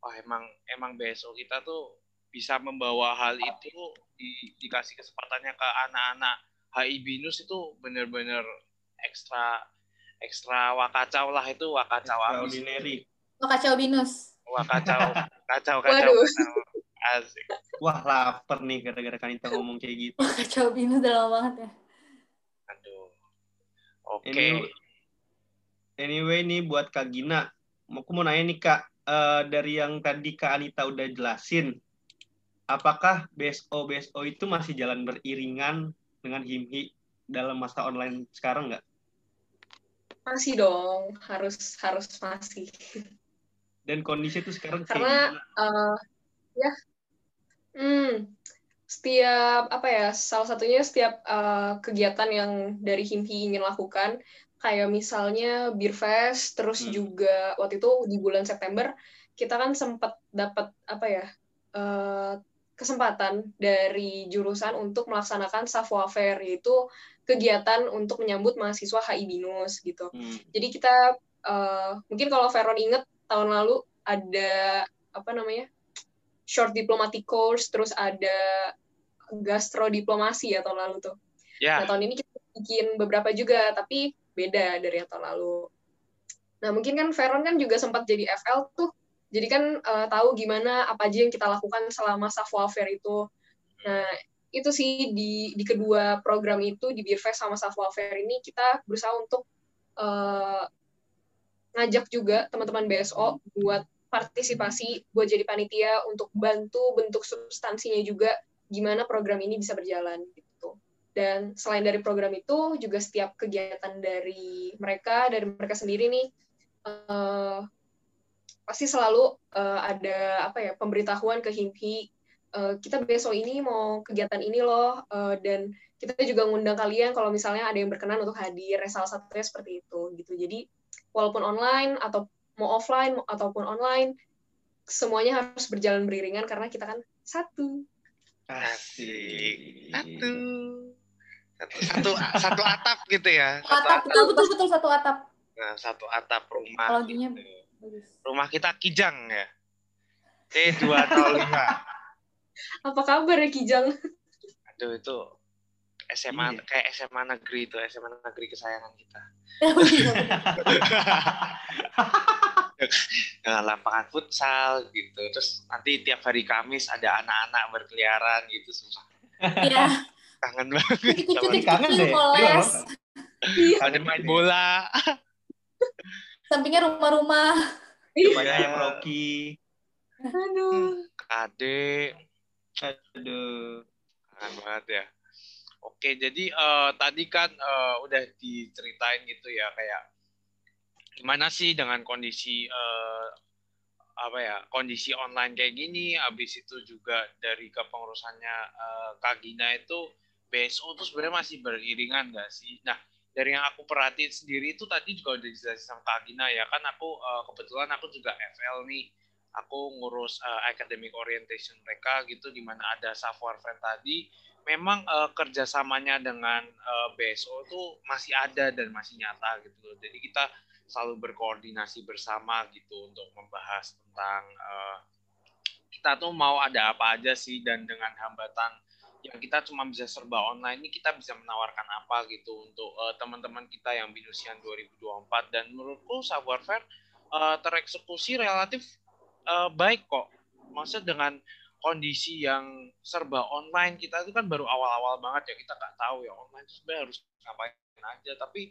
wah emang emang BSO kita tuh bisa membawa hal itu di, dikasih kesempatannya ke anak-anak HI binus itu bener-bener ekstra ekstra wakacau lah itu wakacau abis Extraordinary. Oh, kacau binus. wakacau kacau kacau, asik Wah lapar nih gara-gara Kanita ngomong kayak gitu. Oh, kacau binus udah lama banget ya. aduh oke Anyway, anyway nih buat Kak Gina, aku mau nanya nih Kak, eh, dari yang tadi Kak Anita udah jelasin, apakah BSO BSO itu masih jalan beriringan dengan HIMHI dalam masa online sekarang nggak? masih dong. Harus harus masih. Dan kondisi itu sekarang kayak Karena- gimana? Eh, ya. Hmm. Setiap apa ya salah satunya setiap eh, kegiatan yang dari HIMHI ingin lakukan kayak misalnya Beer Fest terus Hmm. juga waktu itu di bulan September kita kan sempat dapat apa ya eh, kesempatan dari jurusan untuk melaksanakan savoir faire yaitu kegiatan untuk menyambut mahasiswa HI BINUS gitu Hmm. jadi kita eh, mungkin kalau Veron inget tahun lalu ada apa namanya short diplomatic course terus ada gastro diplomasi ya tahun lalu tuh. ya Nah tahun ini kita bikin beberapa juga tapi beda dari yang tahun lalu. Nah mungkin kan Veron kan juga sempat jadi FL tuh. Jadi kan eh, tahu gimana apa aja yang kita lakukan selama savoir faire itu. Nah itu sih di di kedua program itu di Beerfest sama savoir faire ini kita berusaha untuk eh, ngajak juga teman-teman BSO buat partisipasi, buat jadi panitia untuk bantu bentuk substansinya juga gimana program ini bisa berjalan gitu. Dan selain dari program itu juga setiap kegiatan dari mereka dari mereka sendiri nih eh, pasti selalu eh, ada apa ya pemberitahuan ke HIMPI eh, kita besok ini mau kegiatan ini loh eh, dan kita juga ngundang kalian kalau misalnya ada yang berkenan untuk hadir salah satunya seperti itu gitu. Jadi walaupun online atau mau offline ataupun online semuanya harus berjalan beriringan karena kita kan satu. Asik. satu satu satu atap gitu ya. Satu Atap, betul, betul, betul, satu atap. Nah, satu atap rumah Analoginya gitu. Bagus. rumah kita kijang ya. C dua atau lima. Apa kabar ya Kijang? Aduh itu SMA Iya. kayak SMA negeri itu SMA negeri kesayangan kita. Dengan lapangan futsal gitu. Terus nanti tiap hari Kamis ada anak-anak berkeliaran gitu susah. Iya, kangen banget cucu-cucu kangen deh. Iya, moles. ada main bola Sampingnya rumah-rumah. Iya. yang Rocky. Aduh. adek Aduh. kangen banget ya oke jadi eh, tadi kan eh, udah diceritain gitu ya kayak gimana sih dengan kondisi eh, apa ya kondisi online kayak gini habis itu juga dari kepengurusannya eh, Kak Gina itu BSO tuh sebenarnya masih beriringan nggak sih? Nah dari yang aku perhatiin sendiri itu tadi juga udah dijelasin sama Kak Gina ya kan aku eh, kebetulan aku juga FL nih. Aku ngurus uh, academic orientation mereka gitu di mana ada savoir faire tadi. Memang uh, kerjasamanya dengan uh, BSO itu masih ada dan masih nyata gitu loh. Jadi kita selalu berkoordinasi bersama gitu untuk membahas tentang uh, kita tuh mau ada apa aja sih dan dengan hambatan yang kita cuma bisa serba online ini kita bisa menawarkan apa gitu untuk uh, teman-teman kita yang binusian 2024 dan menurutku savoir faire uh, tereksekusi relatif uh, baik kok. Maksudnya dengan kondisi yang serba online kita itu kan baru awal-awal banget ya kita nggak tahu ya online itu sebenarnya harus ngapain aja tapi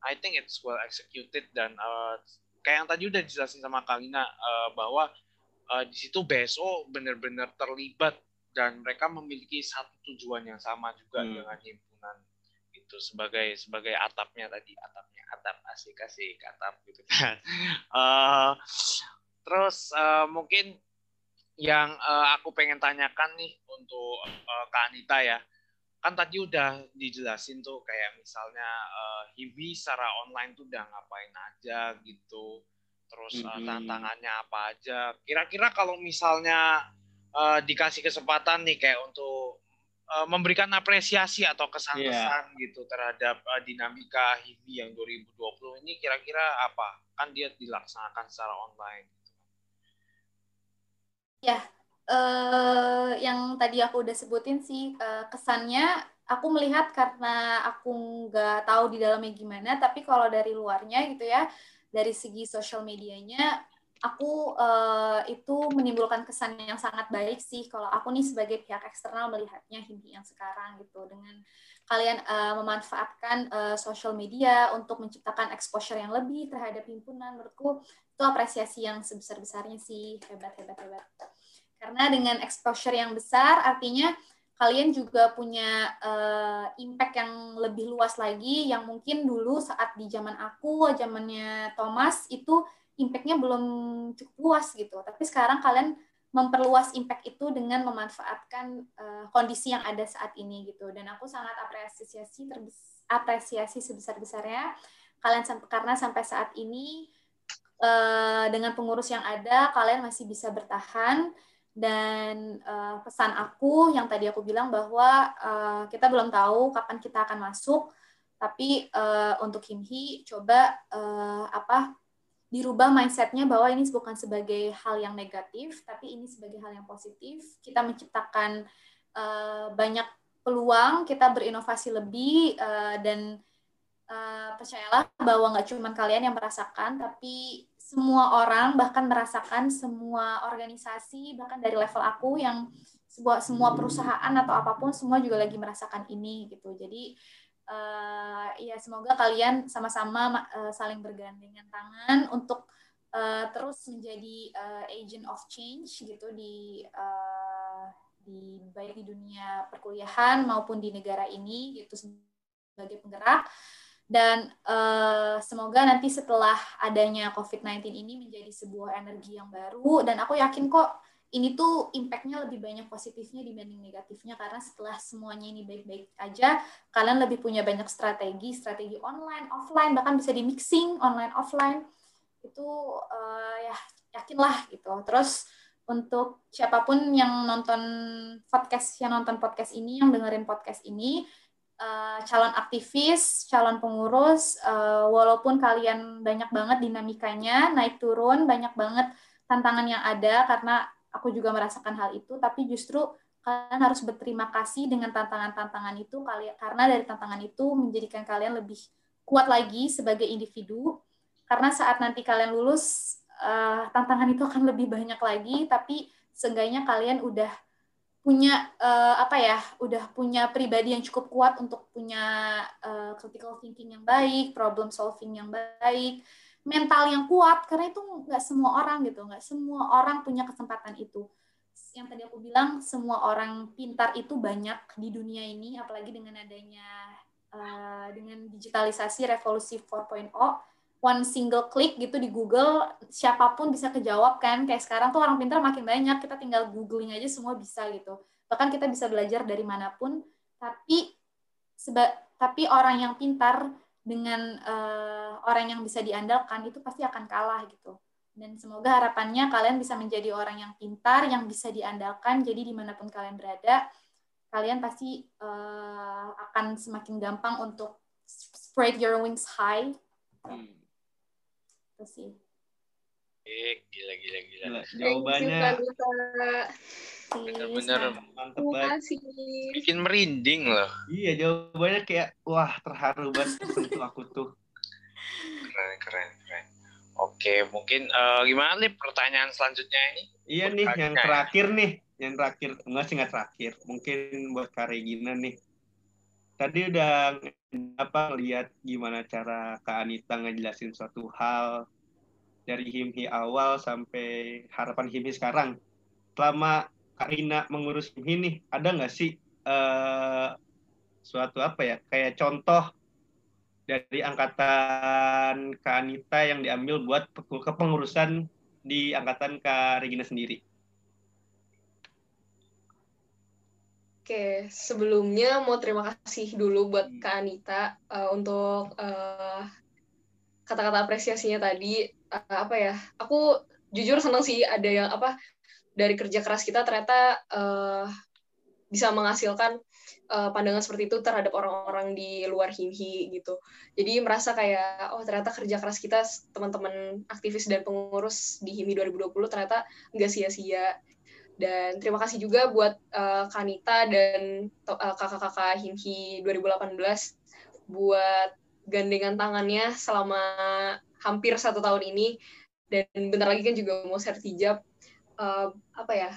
I think it's well executed dan uh, kayak yang tadi udah dijelasin sama Kalina uh, bahwa uh, di situ BSO benar-benar terlibat dan mereka memiliki satu tujuan yang sama juga Hmm. dengan himpunan itu sebagai sebagai atapnya tadi atapnya atap asik asik atap gitu kan Eh, terus eh, mungkin yang eh, aku pengen tanyakan nih untuk eh, Kak Anita ya kan tadi udah dijelasin tuh kayak misalnya eh, Hibi secara online tuh udah ngapain aja gitu terus Mhm. tantangannya apa aja kira-kira kalau misalnya eh, dikasih kesempatan nih kayak untuk eh, memberikan apresiasi atau kesan-kesan gitu terhadap eh, dinamika Hibi yang 2020 ini kira-kira apa kan dia dilaksanakan secara online gitu. eh yang tadi aku udah sebutin sih eh, kesannya aku melihat karena aku nggak tahu di dalamnya gimana tapi kalau dari luarnya gitu ya dari segi sosial medianya aku eh, itu menimbulkan kesan yang sangat baik sih kalau aku nih sebagai pihak eksternal melihatnya Himpi yang sekarang gitu. Dengan kalian eh, memanfaatkan eh, sosial media untuk menciptakan exposure yang lebih terhadap himpunan menurutku itu apresiasi yang sebesar-besarnya sih. Hebat hebat hebat. Karena dengan exposure yang besar artinya kalian juga punya uh, impact yang lebih luas lagi yang mungkin dulu saat di zaman aku zamannya Thomas itu impactnya belum cukup luas gitu. Tapi sekarang kalian memperluas impact itu dengan memanfaatkan uh, kondisi yang ada saat ini gitu. Dan aku sangat apresiasi terbes apresiasi sebesar besarnya kalian sampai karena sampai saat ini uh, dengan pengurus yang ada kalian masih bisa bertahan. Dan uh, pesan aku yang tadi aku bilang bahwa uh, kita belum tahu kapan kita akan masuk. Tapi uh, untuk Himhi coba uh, apa dirubah mindsetnya bahwa ini bukan sebagai hal yang negatif tapi ini sebagai hal yang positif. Kita menciptakan uh, banyak peluang kita berinovasi lebih uh, dan uh, percayalah bahwa nggak cuma kalian yang merasakan tapi semua orang bahkan merasakan semua organisasi bahkan dari level aku yang sebuah semua perusahaan atau apa pun semua juga lagi merasakan ini gitu. Jadi uh, ya semoga kalian sama-sama uh, saling bergandengan tangan untuk uh, terus menjadi uh, agent of change gitu di uh, di baik di dunia perkuliahan maupun di negara ini gitu sebagai penggerak. Dan uh, semoga nanti setelah adanya COVID-19 ini menjadi sebuah energi yang baru. Dan aku yakin kok ini tuh impact-nya lebih banyak positifnya dibanding negatifnya karena setelah semuanya ini baik-baik aja kalian lebih punya banyak strategi strategi online offline bahkan bisa di mixing online offline. Itu uh, ya yakinlah gitu. Terus untuk siapa pun yang nonton podcast yang nonton podcast ini yang dengerin podcast ini Uh, calon aktivis, calon pengurus, uh, walaupun kalian banyak banget dinamikanya, naik turun, banyak banget tantangan yang ada karena aku juga merasakan hal itu, tapi justru kalian harus berterima kasih dengan tantangan-tantangan itu karena dari tantangan itu menjadikan kalian lebih kuat lagi sebagai individu. Karena saat nanti kalian lulus uh, tantangan itu akan lebih banyak lagi tapi seenggaknya kalian udah punya uh, apa ya udah punya pribadi yang cukup kuat untuk punya uh, critical thinking yang baik problem solving yang baik mental yang kuat karena itu nggak semua orang gitu nggak semua orang punya kesempatan itu. Yang tadi aku bilang semua orang pintar itu banyak di dunia ini apalagi dengan adanya uh, dengan digitalisasi revolusi 4.0 one single click gitu di Google siapa pun bisa kejawab kan. Kayak sekarang tuh orang pintar makin banyak kita tinggal googling aja semua bisa gitu. Bahkan kita bisa belajar dari mana pun tapi seba tapi orang yang pintar dengan uh, orang yang bisa diandalkan itu pasti akan kalah gitu dan semoga harapannya kalian bisa menjadi orang yang pintar, yang bisa diandalkan. Jadi di mana pun kalian berada, kalian pasti uh, akan semakin gampang untuk spread your wings high. Hmm. Itu sih. Gila, gila, gila. gila. Jawabannya. Bener-bener mantep banget. Bikin merinding loh. Iya, jawabannya kayak, wah terharu banget untuk aku tuh. Keren, keren, keren. Oke, mungkin uh, gimana nih pertanyaan selanjutnya ini? Iya nih, yang terakhir ya? nih, yang terakhir enggak sih nggak terakhir, mungkin buat Kak Regina nih. Tadi udah apa lihat gimana cara Kak Anita ngejelasin suatu hal dari himhi awal sampai harapan himhi sekarang. Selama Kak Rina mengurus himhi nih, ada nggak sih uh, suatu apa ya, kayak contoh dari angkatan Kak Anita yang diambil buat kepengurusan di angkatan Kak Regina sendiri? Oke, sebelumnya mau terima kasih dulu buat. Kak Anita uh, untuk eh, kata-kata apresiasinya tadi. Uh, apa ya? Aku jujur senang sih ada yang apa dari kerja keras kita ternyata uh, bisa menghasilkan uh, pandangan seperti itu terhadap orang-orang di luar Himhi gitu. Jadi merasa kayak oh ternyata kerja keras kita teman-teman aktivis dan pengurus di Himhi 2020 ternyata nggak sia-sia. Dan terima kasih juga buat uh, Kanita dan uh, kakak-kakak Himhi 2018 buat gandengan tangannya selama hampir satu tahun ini. Dan bentar lagi kan juga mau sertijab uh, apa ya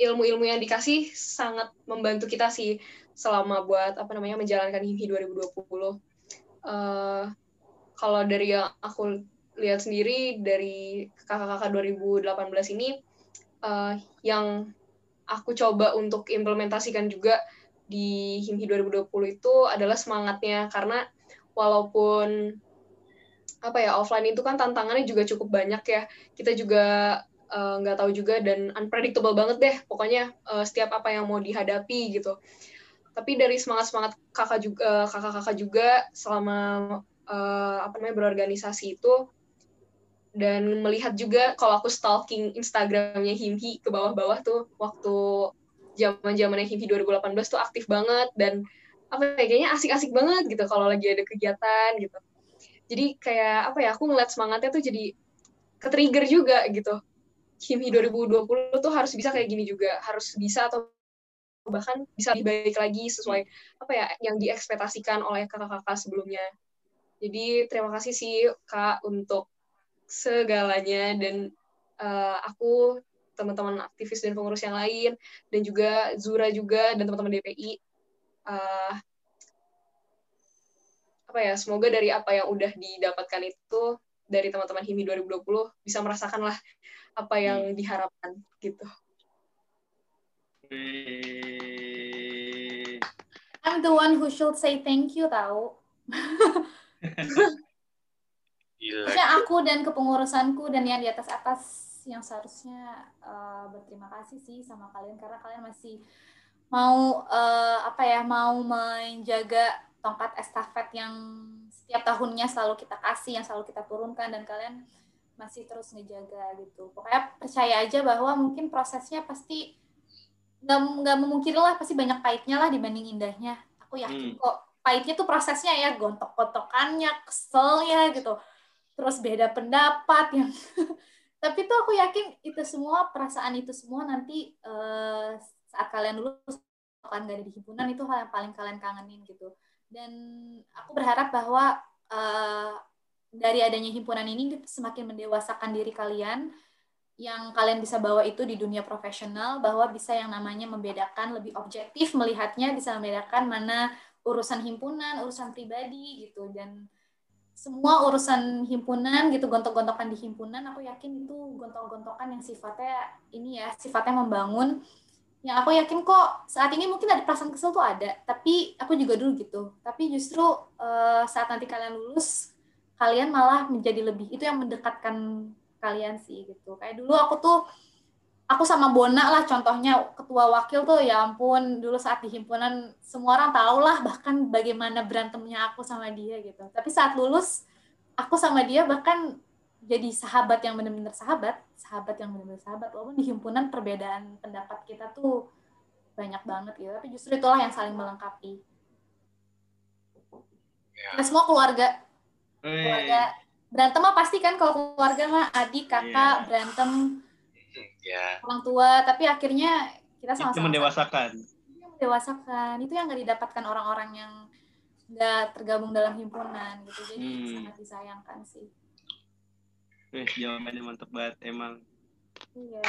ilmu-ilmu yang dikasih sangat membantu kita sih selama buat apa namanya menjalankan HIMHI 2020. Uh, kalau dari yang aku lihat sendiri dari kakak-kakak 2018 ini uh, yang aku coba untuk implementasikan juga di HIMHI 2020 itu adalah semangatnya. Karena walaupun apa ya offline itu kan tantangannya juga cukup banyak ya. Kita juga Eh, nggak uh, tahu juga dan unpredictable banget deh pokoknya uh, setiap apa yang mau dihadapi gitu. Tapi dari semangat semangat kakak juga kakak kakak juga selama uh, apa namanya berorganisasi itu dan melihat juga kalau aku stalking Instagramnya Himhi ke bawah-bawah tuh waktu zaman zamannya Himhi 2018 tuh aktif banget dan apa ya kayaknya asik-asik banget gitu kalau lagi ada kegiatan gitu jadi kayak apa ya aku ngeliat semangatnya tuh jadi ke-trigger juga gitu. Himhi 2020 tuh harus bisa kayak gini juga, harus bisa atau bahkan bisa lebih baik lagi sesuai apa ya yang diekspektasikan oleh kakak-kakak sebelumnya. Jadi terima kasih sih Kak untuk segalanya dan uh, aku teman-teman aktivis dan pengurus yang lain dan juga Zura juga dan teman-teman DPI uh, eh, apa ya semoga dari apa yang udah didapatkan itu dari teman-teman HIMI 2020 bisa merasakan lah apa yang hmm. diharapkan gitu. I'm the one who should say thank you tahu. Maksudnya aku dan kepengurusanku dan yang di atas atas yang seharusnya uh, berterima kasih sih sama kalian karena kalian masih mau uh, apa ya mau menjaga tongkat estafet yang setiap tahunnya selalu kita kasih, yang selalu kita turunkan dan kalian masih terus ngejaga gitu. Pokoknya percaya aja bahwa mungkin prosesnya pasti nggak nggak memungkiri lah pasti banyak pahitnya lah dibanding indahnya. Aku yakin hmm. kok pahitnya tuh prosesnya ya gontok-gontokannya, kesel ya gitu. Terus beda pendapat yang tapi tuh aku yakin itu semua perasaan itu semua nanti uh, saat kalian dulu kalian gak ada di himpunan itu hal yang paling kalian kangenin gitu dan aku berharap bahwa uh, dari adanya himpunan ini semakin mendewasakan diri kalian. Yang kalian bisa bawa itu di dunia profesional bahwa bisa yang namanya membedakan lebih objektif melihatnya bisa membedakan mana urusan himpunan urusan pribadi gitu. Dan semua urusan himpunan gitu gontok-gontokan di himpunan aku yakin itu gontok-gontokan yang sifatnya ini ya sifatnya membangun yang aku yakin kok saat ini mungkin ada perasaan kesel tuh ada tapi aku juga dulu gitu. Tapi justru uh, saat nanti kalian lulus kalian malah menjadi lebih itu yang mendekatkan kalian sih gitu. Kayak dulu aku tuh aku sama Bona lah contohnya ketua wakil tuh ya ampun dulu saat di himpunan semua orang tahu lah bahkan bagaimana berantemnya aku sama dia gitu. Tapi saat lulus aku sama dia bahkan jadi sahabat yang benar-benar sahabat, sahabat yang benar-benar sahabat. Walaupun di himpunan perbedaan pendapat kita tuh banyak banget gitu, tapi justru itulah yang saling melengkapi. Ya. Kita semua keluarga, keluarga berantem mah pasti kan kalau keluarga mah adik, kakak yeah. berantem, yeah. orang tua, tapi akhirnya kita sama-sama mendewasakan. mendewasakan. Itu yang nggak didapatkan orang-orang yang nggak tergabung dalam himpunan gitu. Jadi hmm. sangat disayangkan sih. Eh, jawabannya mantep banget emang. Iya.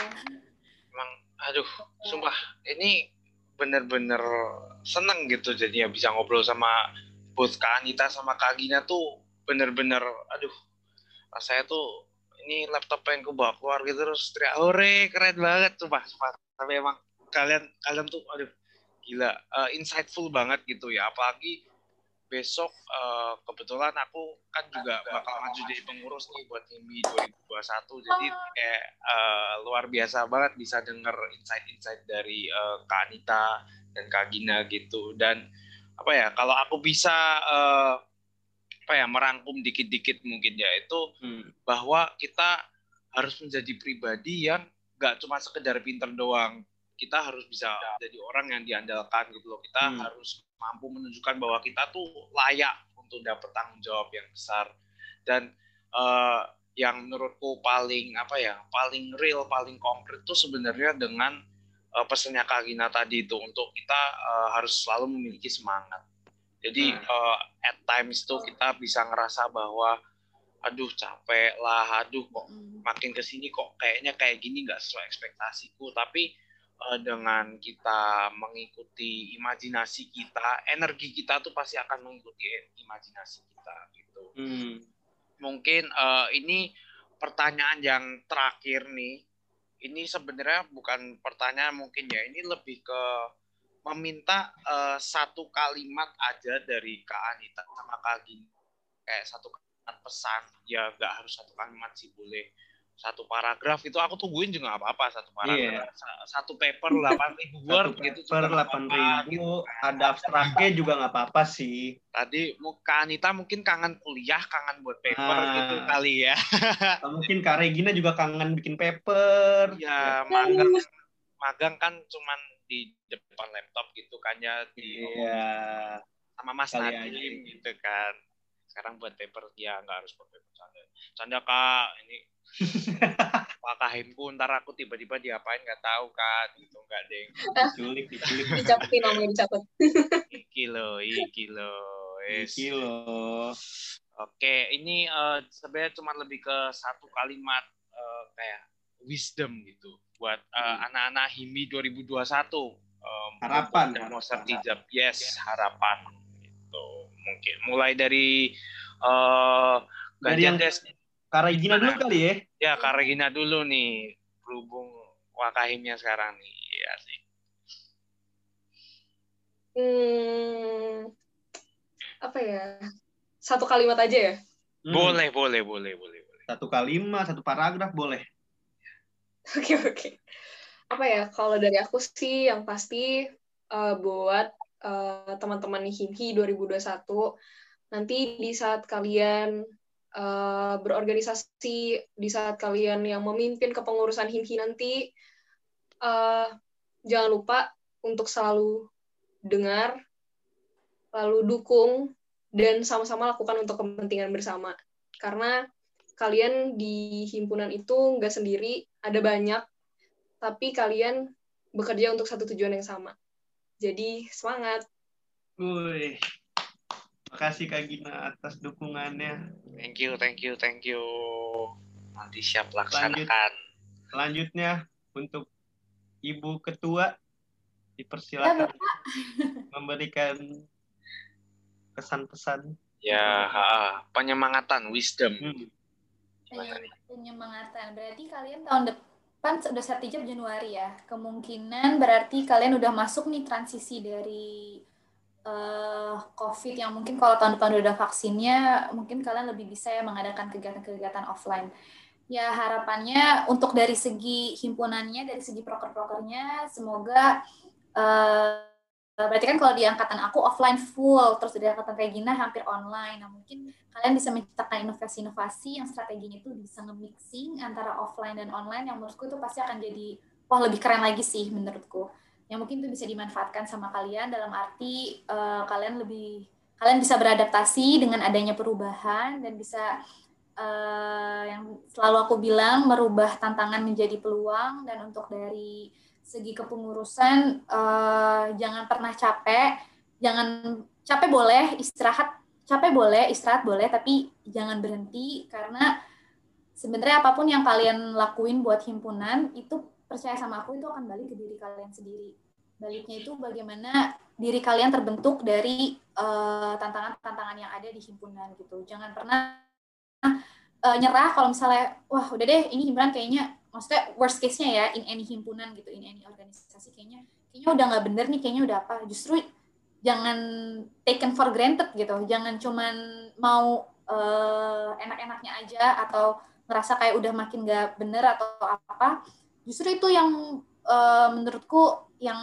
Emang, aduh, sumpah ini bener-bener seneng gitu jadinya bisa ngobrol sama bos Kak Anita sama Kak Gina tuh bener-bener, aduh, rasanya tuh ini laptop pengen ku bawa keluar gitu terus teriak hore keren banget sumpah, sumpah. Tapi emang kalian kalian tuh aduh gila uh, insightful banget gitu ya apalagi besok uh, kebetulan aku kan juga bakal maju jadi pengurus nih buat HIMI 2021 jadi kayak uh, luar biasa banget bisa denger insight-insight dari uh, Kak Anita dan Kak Gina gitu. Dan apa ya kalau aku bisa uh, apa ya merangkum dikit-dikit mungkin ya itu hmm. bahwa kita harus menjadi pribadi yang gak cuma sekedar pinter doang kita harus bisa jadi orang yang diandalkan gitu loh kita hmm. harus mampu menunjukkan bahwa kita tuh layak untuk dapat tanggung jawab yang besar dan uh, yang menurutku paling apa ya paling real paling konkret tuh sebenarnya dengan uh, pesannya Kak Gina tadi itu untuk kita uh, harus selalu memiliki semangat jadi hmm. uh, at times tuh kita bisa ngerasa bahwa aduh capek lah aduh kok hmm. makin ke sini kok kayaknya kayak gini nggak sesuai ekspektasiku tapi uh, dengan kita mengikuti imajinasi kita, energi kita tuh pasti akan mengikuti imajinasi kita gitu. Hmm. Mungkin uh, ini pertanyaan yang terakhir nih. Ini sebenarnya bukan pertanyaan mungkin ya, ini lebih ke meminta uh, satu kalimat aja dari Kak Anita sama Kak Gini. Kayak satu kalimat pesan, ya nggak harus satu kalimat sih boleh satu paragraf itu aku tungguin juga apa apa satu paragraf yeah. satu paper delapan ribu word gitu paper delapan ribu gitu. ada abstraknya juga nggak apa apa sih tadi Kak Anita mungkin kangen kuliah kangen buat paper ah. gitu kali ya mungkin Kak Regina juga kangen bikin paper ya magang magang kan cuman di depan laptop gitu kan ya di yeah. sama Mas Nadim gitu kan sekarang buat paper ya nggak harus buat paper canda. Canda kak ini. Pakahimku ntar aku tiba-tiba diapain nggak tahu kan gitu nggak deng. Diculik diculik. Dicapetin namanya dicapet iki lo iki lo iki lo. Oke ini uh, sebenarnya cuma lebih ke satu kalimat uh, kayak wisdom gitu buat uh, anak-anak himi 2021 um, harapan mau sertijab yes harapan mungkin mulai dari uh, dari yang Regina dulu kali ya? Ya, Kak Regina dulu nih. Berhubung Wakahimnya sekarang nih. Ya sih. Hmm, apa ya? Satu kalimat aja ya? Hmm. Boleh, boleh, boleh, boleh, boleh. Satu kalimat, satu paragraf boleh. Oke, oke. Okay. Apa ya? Kalau dari aku sih yang pasti uh, buat uh, teman-teman Himhi 2021 nanti di saat kalian uh, berorganisasi di saat kalian yang memimpin kepengurusan himhi nanti uh, jangan lupa untuk selalu dengar lalu dukung dan sama-sama lakukan untuk kepentingan bersama karena kalian di himpunan itu nggak sendiri ada banyak tapi kalian bekerja untuk satu tujuan yang sama. Jadi semangat. Wih. Makasih Kak Gina atas dukungannya. Thank you, thank you, thank you. Nanti siap laksanakan. Selanjutnya untuk Ibu Ketua dipersilakan ya, memberikan pesan-pesan. Ya, penyemangatan, wisdom. Hmm. Penyemangatan. Berarti kalian tahun depan sudah sertijab Januari ya. Kemungkinan berarti kalian udah masuk nih transisi dari uh, COVID yang mungkin kalau tahun depan udah vaksinnya, mungkin kalian lebih bisa ya mengadakan kegiatan-kegiatan offline. Ya harapannya untuk dari segi himpunannya, dari segi proker-prokernya, semoga uh, berarti kan kalau di angkatan aku offline full, terus di angkatan gini hampir online. Nah mungkin kalian bisa menciptakan inovasi-inovasi yang strateginya itu bisa nge-mixing antara offline dan online yang menurutku itu pasti akan jadi wah lebih keren lagi sih menurutku yang mungkin itu bisa dimanfaatkan sama kalian dalam arti uh, kalian lebih kalian bisa beradaptasi dengan adanya perubahan dan bisa uh, yang selalu aku bilang merubah tantangan menjadi peluang dan untuk dari segi kepengurusan uh, jangan pernah capek jangan capek boleh istirahat capek boleh istirahat boleh tapi jangan berhenti karena sebenarnya apa pun yang kalian lakuin buat himpunan itu percaya sama aku itu akan balik ke diri kalian sendiri. Baliknya itu bagaimana diri kalian terbentuk dari eh, tantangan-tantangan uh, yang ada di himpunan gitu. Jangan pernah uh, nyerah kalau misalnya wah udah deh ini himpunan kayaknya maksudnya worst case-nya ya in any himpunan gitu, in any organisasi kayaknya kayaknya udah nggak bener nih, kayaknya udah apa. Justru jangan taken for granted gitu. Jangan cuman mau uh, enak-enaknya aja atau ngerasa kayak udah makin nggak bener atau apa justru itu yang uh, menurutku yang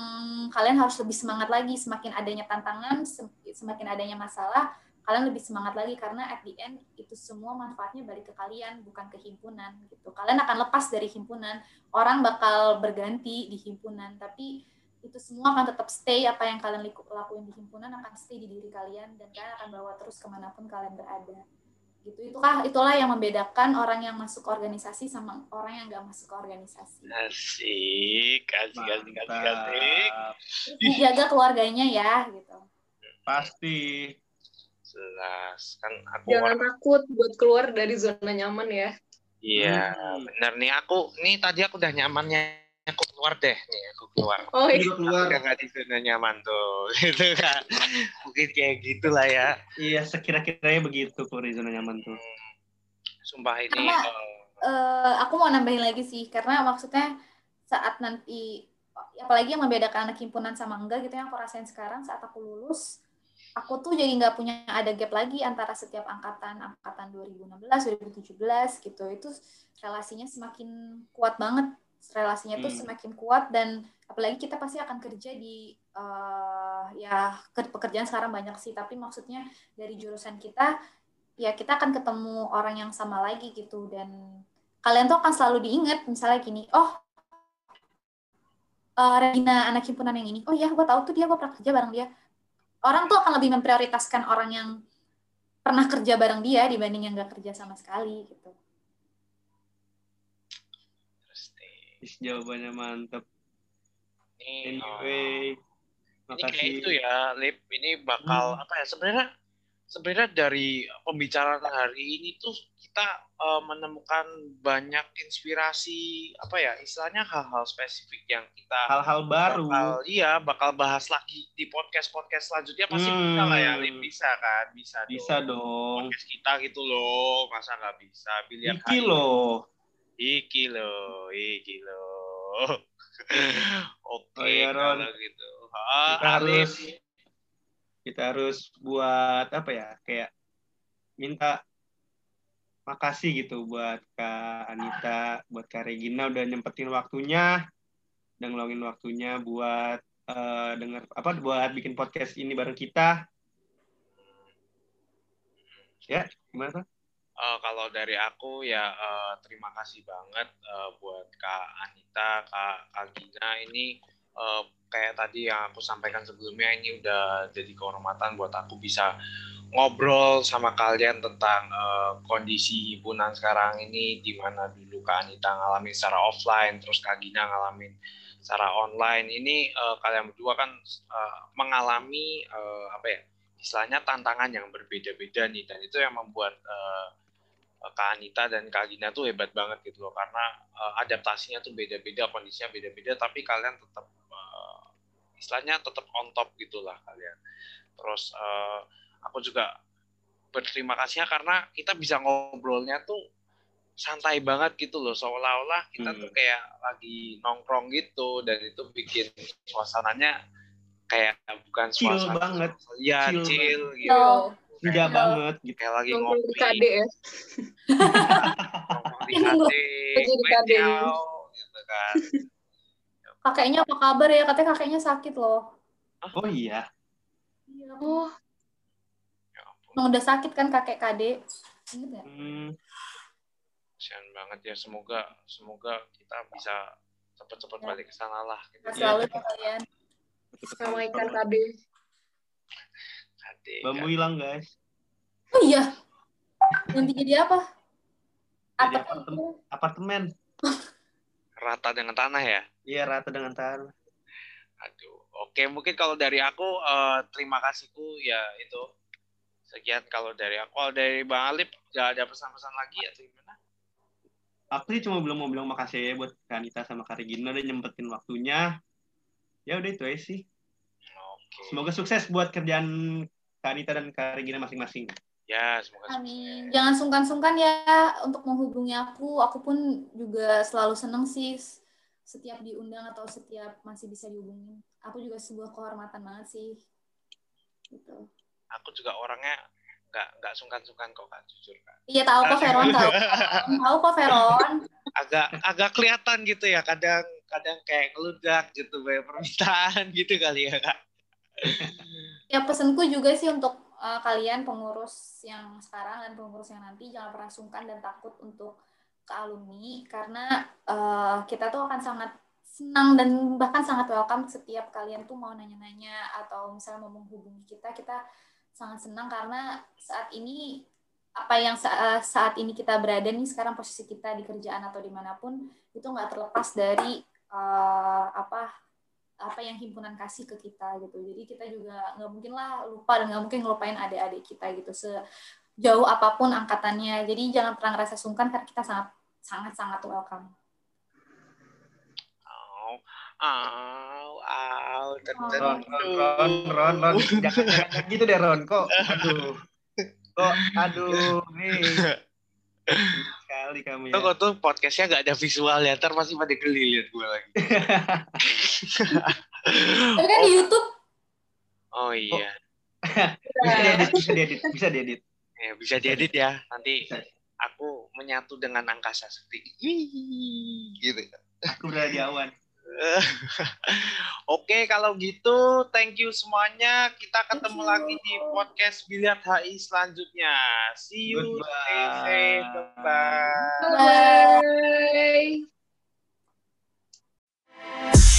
kalian harus lebih semangat lagi semakin adanya tantangan semakin adanya masalah kalian lebih semangat lagi karena at the end itu semua manfaatnya balik ke kalian bukan ke himpunan gitu. Kalian akan lepas dari himpunan. Orang bakal berganti di himpunan tapi itu semua akan tetap stay apa yang kalian lakuin di himpunan akan stay di diri kalian dan kalian akan bawa terus ke mana pun kalian berada. Gitu. Itulah itulah yang membedakan orang yang masuk ke organisasi sama orang yang nggak masuk ke organisasi. Asik asik asik asik asik. Dijaga keluarganya ya gitu. Pasti jelas. Kan aku jangan orang... takut buat keluar dari zona nyaman ya. Iya hmm. benar nih. Aku nih tadi aku udah nyamannya aku keluar deh nih aku keluar. Oh iya. Keluar. Udah nggak di zona nyaman tuh gitu kan. Mungkin kayak gitulah ya. Iya sekira-kiranya begitu kalau di zona nyaman tuh. Hmm. sumpah ini karena, uh, uh, aku mau nambahin lagi sih. Karena maksudnya saat nanti apalagi yang membedakan anak himpunan sama enggak gitu yang aku rasain sekarang saat aku lulus aku tuh jadi nggak punya ada gap lagi antara setiap angkatan angkatan 2016 2017 gitu. Itu relasinya semakin kuat banget. Relasinya tuh hmm. semakin kuat dan apalagi kita pasti akan kerja di uh, ya pekerjaan sekarang banyak sih. Tapi maksudnya dari jurusan kita ya kita akan ketemu orang yang sama lagi gitu. Dan kalian tuh akan selalu diingat misalnya gini oh uh, Regina anak himpunan yang ini. Oh ya gue tahu tuh dia gue pernah kerja bareng dia orang tuh akan lebih memprioritaskan orang yang pernah kerja bareng dia dibanding yang gak kerja sama sekali gitu jawabannya mantep. Ini, anyway, uh, makasih. Ini kayak itu ya, Lip. Ini bakal hmm. apa ya? Sebenarnya sebenarnya dari pembicaraan hari ini tuh kita uh, menemukan banyak inspirasi apa ya istilahnya hal-hal spesifik yang kita hal-hal baru bakal, iya bakal bahas lagi di podcast podcast selanjutnya pasti hmm. bisa lah ya Lip. bisa kan bisa bisa dong, dong. podcast kita gitu loh masa nggak bisa pilihan Iki loh Iki lo, iki lo. Oke, okay, oh, ya, kalau gitu. Ah, kita harus kita harus buat apa ya? Kayak minta makasih gitu buat Kak Anita, buat Kak Regina udah nyempetin waktunya dan ngeluangin waktunya buat uh, denger apa buat bikin podcast ini bareng kita. Ya, gimana? Uh, kalau dari aku ya uh, terima kasih banget uh, buat Kak Anita, Kak Agina ini kayak tadi yang aku sampaikan sebelumnya ini udah jadi kehormatan buat aku bisa ngobrol sama kalian tentang uh, kondisi himpunan sekarang ini di mana dulu Kak Anita ngalamin secara offline terus Kak Gina ngalamin secara online. Ini uh, kalian berdua kan uh, mengalami uh, apa ya? Istilahnya tantangan yang berbeda-beda nih dan itu yang membuat uh, Kak Anita dan Kak Gina tuh hebat banget gitu loh karena uh, adaptasinya tuh beda-beda, kondisinya beda-beda tapi kalian tetap istilahnya tetap on top gitulah kalian. Terus uh, aku juga berterima kasihnya karena kita bisa ngobrolnya tuh santai banget gitu loh seolah-olah kita hmm. tuh kayak lagi nongkrong gitu dan itu bikin suasananya kayak bukan chill suasana banget ya chill, chill gitu oh. Enggak banget gitu. Kayak lagi ngopi. Di KD ya. Di KD. gitu kan. Kakeknya apa kabar ya? Katanya kakeknya sakit loh. Oh iya. Iya. Oh. Ya Emang udah sakit kan kakek? Ingat ya? Hmm kasihan banget ya semoga semoga kita bisa cepat-cepat ya. balik ke sana lah gitu. selalu ya kalian sama ikan KB KB bambu hilang guys oh iya nanti jadi apa jadi apartemen, apartemen. rata dengan tanah ya iya rata dengan tanah aduh oke mungkin kalau dari aku uh, terima kasihku ya itu sekian kalau dari aku kalau dari bang Alip gak ada pesan-pesan lagi ya gimana aku sih cuma belum mau bilang makasih ya buat Kanita sama Kak Regina udah nyempetin waktunya. Ya udah itu aja sih. Oke. Semoga sukses buat kerjaan Kanita dan Kak Regina masing-masing. Ya, semoga Amin. Jangan sungkan-sungkan ya untuk menghubungi aku. Aku pun juga selalu seneng sih setiap diundang atau setiap masih bisa dihubungi. Aku juga sebuah kehormatan banget sih. Gitu. Aku juga orangnya nggak nggak sungkan-sungkan kok kak jujur kak iya tahu kok Veron tahu tahu kok Veron agak agak kelihatan gitu ya kadang kadang kayak ngeludak gitu banyak permintaan gitu kali ya kak ya pesanku juga sih untuk uh, kalian pengurus yang sekarang dan pengurus yang nanti jangan pernah sungkan dan takut untuk ke alumni karena uh, kita tuh akan sangat senang dan bahkan sangat welcome setiap kalian tuh mau nanya-nanya atau misalnya mau menghubungi kita kita sangat senang karena saat ini apa yang eh, saat ini kita berada nih sekarang posisi kita di kerjaan atau di mana pun itu nggak terlepas dari uh, apa apa yang himpunan kasih ke kita gitu. Jadi kita juga nggak mungkin lah lupa dan nggak mungkin ngelupain adik-adik kita gitu sejauh apa pun angkatannya. Jadi jangan pernah ngerasa sungkan karena kita sangat sangat sangat welcome. Aw, aw, tertentu. Ron, Ron, Ron, Ron, jangan, jangan gitu deh Ron, kok, aduh, kok, aduh, nih, sekali kamu ya. Tuh, tuh podcastnya gak ada visual ya, ntar pasti pada geli liat gue lagi. Tapi kan di YouTube. Oh iya. bisa diedit, bisa diedit, bisa diedit. Ya, bisa diedit ya, nanti aku menyatu dengan angkasa seperti ini, gitu. Aku udah di awan. Oke, kalau gitu thank you semuanya. Kita ketemu lagi di podcast Biliar HI selanjutnya. See you. Stay safe. Bye. Bye. Bye.